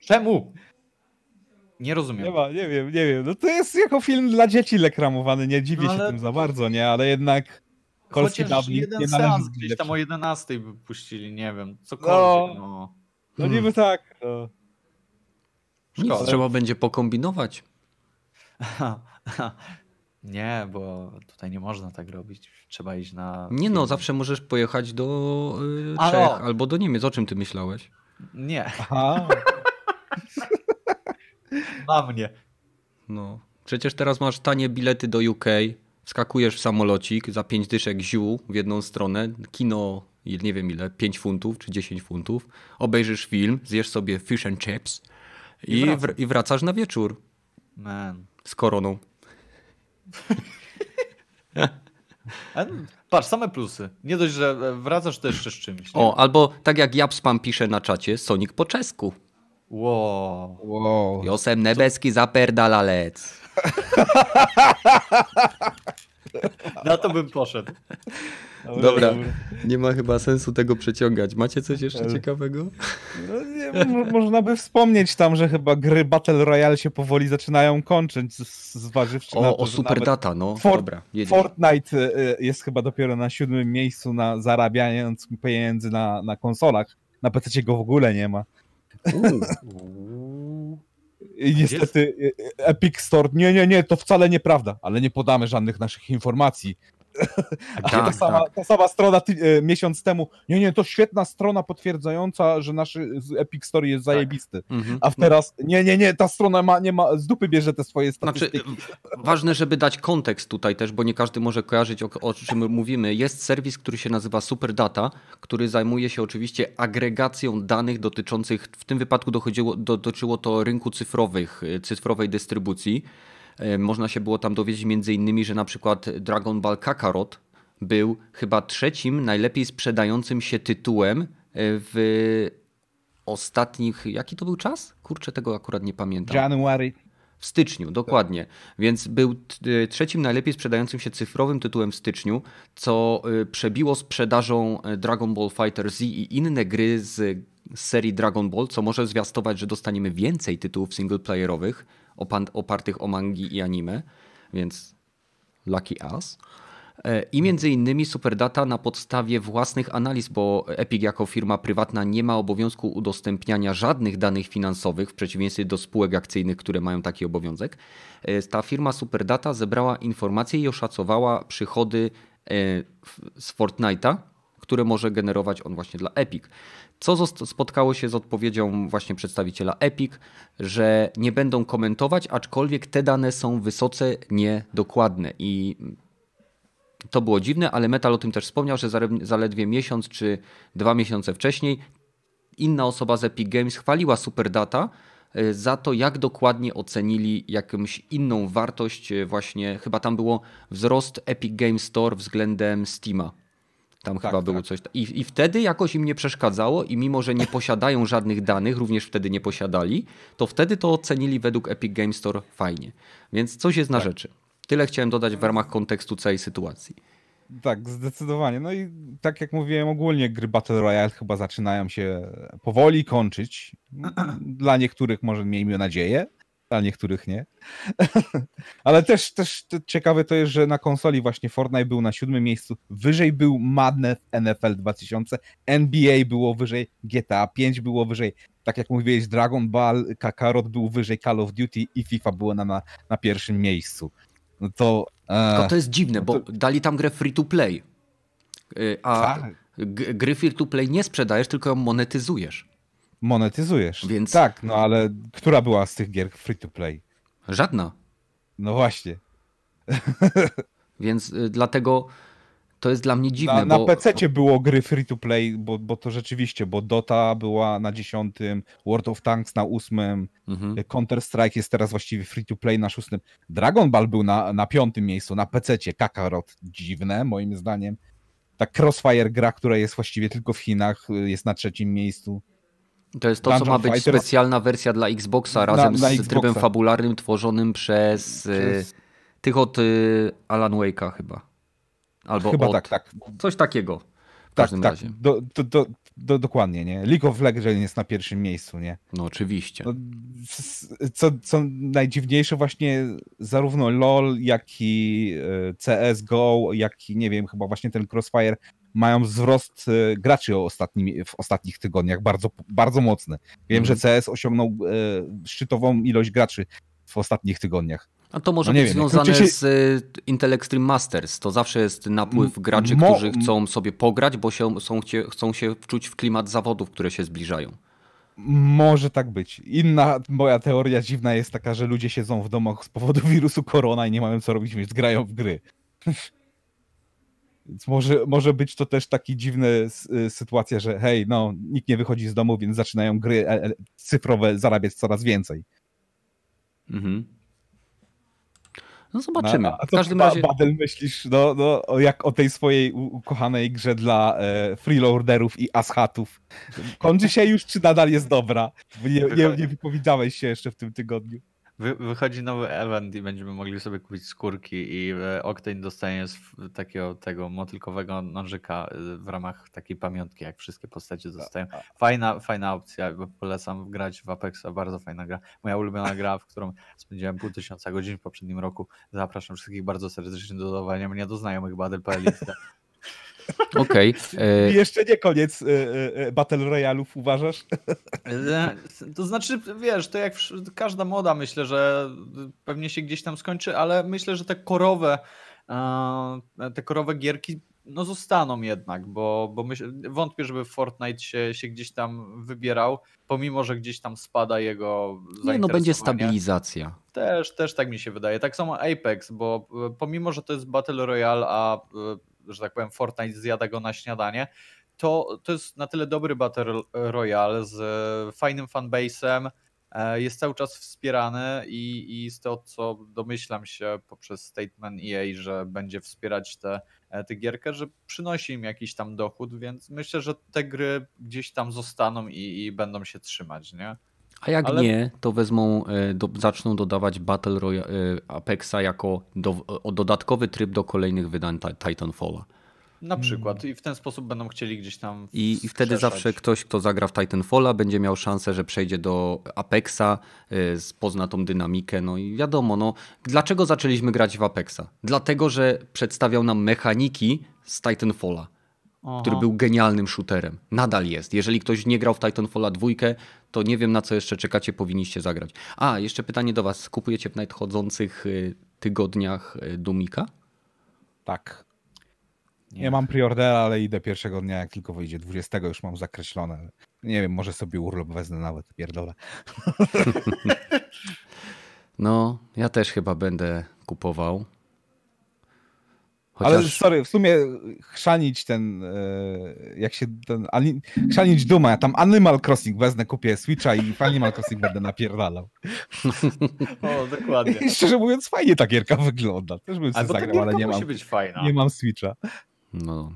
Czemu? Nie rozumiem. Nie ma, nie wiem, nie wiem. No to jest jako film dla dzieci lekramowany, nie dziwię no ale... się tym za bardzo, nie? Ale jednak Polski Chociaż jeden nie seans gdzieś tam o 11 by puścili, nie wiem, cokolwiek. No, no. no niby tak. No. Nic, trzeba będzie pokombinować. nie, bo tutaj nie można tak robić. Trzeba iść na. Nie no, zawsze możesz pojechać do y, Czech albo do Niemiec. O czym ty myślałeś? Nie. Aha. Na mnie. No. Przecież teraz masz tanie bilety do UK skakujesz w samolocik za 5 dyszek ziół w jedną stronę, kino nie wiem ile, 5 funtów czy 10 funtów, obejrzysz film, zjesz sobie fish and chips i, i, i wracasz na wieczór. Man. Z koroną. Patrz, same plusy. Nie dość, że wracasz też jeszcze z czymś. Nie? O, albo tak jak Japspam pisze na czacie, Sonic po czesku. Wow. wow. Josem nebeski zaperdalalec. Na to bym poszedł. Dobra, nie ma chyba sensu tego przeciągać. Macie coś jeszcze ciekawego? No, nie, można by wspomnieć tam, że chyba gry Battle Royale się powoli zaczynają kończyć, zważywszy o, na to, O, super data, no. For, Dobra, jedziesz. Fortnite y, jest chyba dopiero na siódmym miejscu na zarabiając pieniędzy na, na konsolach. Na PC go w ogóle nie ma. I niestety y, Epic Store, nie, nie, nie, to wcale nieprawda, ale nie podamy żadnych naszych informacji. A Tak, ta, sama, tak. ta sama strona ty, e, miesiąc temu, nie, nie, to świetna strona potwierdzająca, że nasz Epic Store jest zajebisty. Mhm. A teraz, nie, nie, nie, ta strona ma, nie ma, z dupy bierze te swoje Znaczy, statystyki. ważne, żeby dać kontekst tutaj też, bo nie każdy może kojarzyć, o, o czym mówimy. Jest serwis, który się nazywa Superdata, który zajmuje się oczywiście agregacją danych dotyczących, w tym wypadku dochodziło, dotyczyło to rynku cyfrowych, y, cyfrowej dystrybucji. E, Można się było tam dowiedzieć między innymi, że na przykład Dragon Ball Kakarot był chyba trzecim najlepiej sprzedającym się tytułem e, w ostatnich, jaki to był czas? Kurczę, tego akurat nie pamiętam. January. W styczniu, dokładnie. Więc był y, trzecim najlepiej sprzedającym się cyfrowym tytułem w styczniu, co przebiło sprzedażą Dragon Ball Fighter Z i inne gry z serii Dragon Ball, co może zwiastować, że dostaniemy więcej tytułów singleplayerowych opartych o mangi i anime, więc lucky us. E, I między innymi Superdata na podstawie własnych analiz, bo Epic jako firma prywatna nie ma obowiązku udostępniania żadnych danych finansowych, w przeciwieństwie do spółek akcyjnych, które mają taki obowiązek. E, Ta firma Superdata zebrała informacje i oszacowała przychody e, z Fortnite'a, które może generować on właśnie dla Epic. Co spotkało się z odpowiedzią właśnie przedstawiciela Epic, że nie będą komentować, aczkolwiek te dane są wysoce niedokładne i to było dziwne, ale Metal o tym też wspomniał, że zaledwie miesiąc czy dwa miesiące wcześniej inna osoba z Epic Games chwaliła Superdata e, za to, jak dokładnie ocenili jakąś inną wartość, e, właśnie chyba tam było wzrost Epic Games Store względem Steama. Tam Tak, chyba było tak. coś. I, I wtedy jakoś im nie przeszkadzało, i mimo, że nie posiadają żadnych danych, również wtedy nie posiadali, to wtedy to ocenili według Epic Games Store fajnie. Więc coś jest na rzeczy. Tyle chciałem dodać w ramach kontekstu całej sytuacji. Tak, zdecydowanie. No i tak jak mówiłem, ogólnie gry Battle Royale chyba zaczynają się powoli kończyć. Dla niektórych może miejmy nadzieję, dla niektórych nie. Ale też, też ciekawe to jest, że na konsoli właśnie Fortnite był na siódmym miejscu. Wyżej był Madden NFL 2000, NBA było wyżej, GTA 5 było wyżej. Tak jak mówiłeś, Dragon Ball, Kakarot był wyżej, Call of Duty i FIFA było na, na, na pierwszym miejscu. No to... e, Tylko to jest dziwne, bo to- dali tam grę free to play. Y, A Tak. gry free to play nie sprzedajesz, tylko ją monetyzujesz. Monetyzujesz. Więc- Tak, no ale która była z tych gier free to play? Żadna. No właśnie. Więc y, dlatego to jest dla mnie dziwne. Na, na bo... PC było gry free to play, bo, bo to rzeczywiście, bo Dota była na dziesiątym, World of Tanks na ósmym, Mhm. Counter Strike jest teraz właściwie free to play na szóstym. Dragon Ball był na, na piątym miejscu, na PC, Kakarot. Dziwne, moim zdaniem. Ta Crossfire gra, która jest właściwie tylko w Chinach, y, jest na trzecim miejscu. To jest to, co Dungeon ma być Fighter- specjalna wersja dla Xboxa razem na z Xboxa. trybem fabularnym tworzonym przez, y, Przez- tych od y, Alan Wake'a chyba. Albo Chyba od... tak, tak. Coś takiego. W Tak, każdym tak. razie. Do, do, do, do, dokładnie, nie? League of Legends jest na pierwszym miejscu, nie? No oczywiście. No, co, co najdziwniejsze, właśnie zarówno LOL, jak i e, CSGO, jak i nie wiem, chyba właśnie ten Crossfire mają wzrost e, graczy ostatnimi, w ostatnich tygodniach bardzo, bardzo mocny. Wiem, Mhm. że CS osiągnął e, szczytową ilość graczy w ostatnich tygodniach. A to może no być wiem, związane ludzie się- z y, Intel Extreme Masters. To zawsze jest napływ graczy, mo- którzy chcą sobie pograć, bo się, są, chcą się wczuć w klimat zawodów, które się zbliżają. Może tak być. Inna moja teoria dziwna jest taka, że ludzie siedzą w domach z powodu wirusu korona i nie mają co robić, więc grają w gry. Więc może, może być to też taki dziwny y, sytuacja, że hej, no, nikt nie wychodzi z domu, więc zaczynają gry e- e- cyfrowe zarabiać coraz więcej. Mhm. No zobaczymy. No, a W co każdym razie... Badel, myślisz, no, no, jak o tej swojej ukochanej grze dla e, freeloaderów i ashatów? Kończy się już, czy nadal jest dobra? Nie, nie, nie wypowiedziałeś się jeszcze w tym tygodniu. Wy, wychodzi nowy event i będziemy mogli sobie kupić skórki i e, Octane dostanie takiego tego motylkowego nożyka e, w ramach takiej pamiątki, jak wszystkie postacie dostają. Fajna, fajna opcja, polecam grać w Apexa, bardzo fajna gra. Moja ulubiona gra, w którą spędziłem pół tysiąca godzin w poprzednim roku. Zapraszam wszystkich bardzo serdecznie do dodawania mnie do znajomych listę. Okej. Okay. E, jeszcze nie koniec Battle Royalów, uważasz? To znaczy, wiesz, to jak każda moda, myślę, że pewnie się gdzieś tam skończy, ale myślę, że te korowe, te korowe gierki no zostaną jednak, bo, bo myśl, wątpię, żeby Fortnite się, się gdzieś tam wybierał, pomimo, że gdzieś tam spada jego Nie, no będzie stabilizacja. Też, też tak mi się wydaje. Tak samo Apex, bo pomimo, że to jest Battle Royale, a że tak powiem Fortnite zjada go na śniadanie, to, to jest na tyle dobry Battle Royale z fajnym fanbase'em, e, jest cały czas wspierany i, i z to, co domyślam się poprzez statement EA, że będzie wspierać tę te, te gierkę, że przynosi im jakiś tam dochód, więc myślę, że te gry gdzieś tam zostaną i, i będą się trzymać, nie? A jak Ale... nie, to wezmą, e, do, zaczną dodawać Battle Royale Apexa jako do, dodatkowy tryb do kolejnych wydań Titanfalla. Na przykład i w ten sposób będą chcieli gdzieś tam. I, I, wtedy zawsze ktoś, kto zagra w Titanfalla, będzie miał szansę, że przejdzie do Apexa, yy, pozna tą dynamikę. No i wiadomo, no, dlaczego zaczęliśmy grać w Apexa? Dlatego, że przedstawiał nam mechaniki z Titanfalla. Aha. który był genialnym shooterem. Nadal jest. Jeżeli ktoś nie grał w Titanfalla 2, to nie wiem na co jeszcze czekacie, powinniście zagrać. A, jeszcze pytanie do was. Kupujecie w nadchodzących y, tygodniach y, Dumika? Tak. Nie, nie mam preordera, ale idę pierwszego dnia, jak tylko wyjdzie. 20 już mam zakreślone. Nie wiem, może sobie urlop wezmę nawet, pierdolę. No, ja też chyba będę kupował. Chociaż... Ale sorry, w sumie chrzanić ten, e, jak się ten, chrzanić Duma, ja tam Animal Crossing wezmę, kupię Switcha i w Animal Crossing będę napierdalał. O, dokładnie. I szczerze mówiąc, fajnie ta gierka wygląda. Też bym sobie zagrał, ale nie mam, być fajna. nie mam Switcha. No.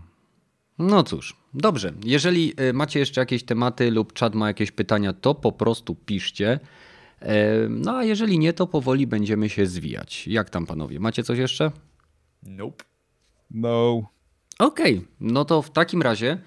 No cóż, dobrze. Jeżeli e, macie jeszcze jakieś tematy lub czat ma jakieś pytania, to po prostu piszcie. E, no a jeżeli nie, to powoli będziemy się zwijać. Jak tam panowie? Macie coś jeszcze? Nope. No. Okej, okay. no to w takim razie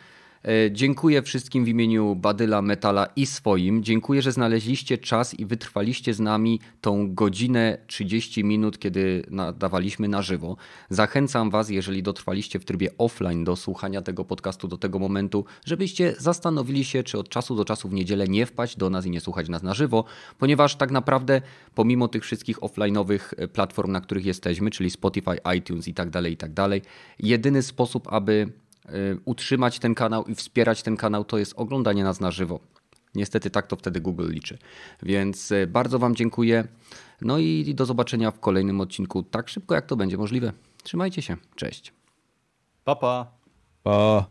dziękuję wszystkim w imieniu Badyla, Metala i swoim. Dziękuję, że znaleźliście czas i wytrwaliście z nami tą godzinę 30 minut, kiedy nadawaliśmy na żywo. Zachęcam Was, jeżeli dotrwaliście w trybie offline do słuchania tego podcastu do tego momentu, żebyście zastanowili się, czy od czasu do czasu w niedzielę nie wpaść do nas i nie słuchać nas na żywo, ponieważ tak naprawdę pomimo tych wszystkich offline'owych e, platform, na których jesteśmy, czyli Spotify, iTunes i tak dalej, i tak dalej, jedyny sposób, aby Y, utrzymać ten kanał i wspierać ten kanał to jest oglądanie nas na żywo. Niestety tak to wtedy Google liczy. Więc y, bardzo Wam dziękuję. No i do zobaczenia w kolejnym odcinku tak szybko jak to będzie możliwe. Trzymajcie się. Cześć. Pa pa. Pa.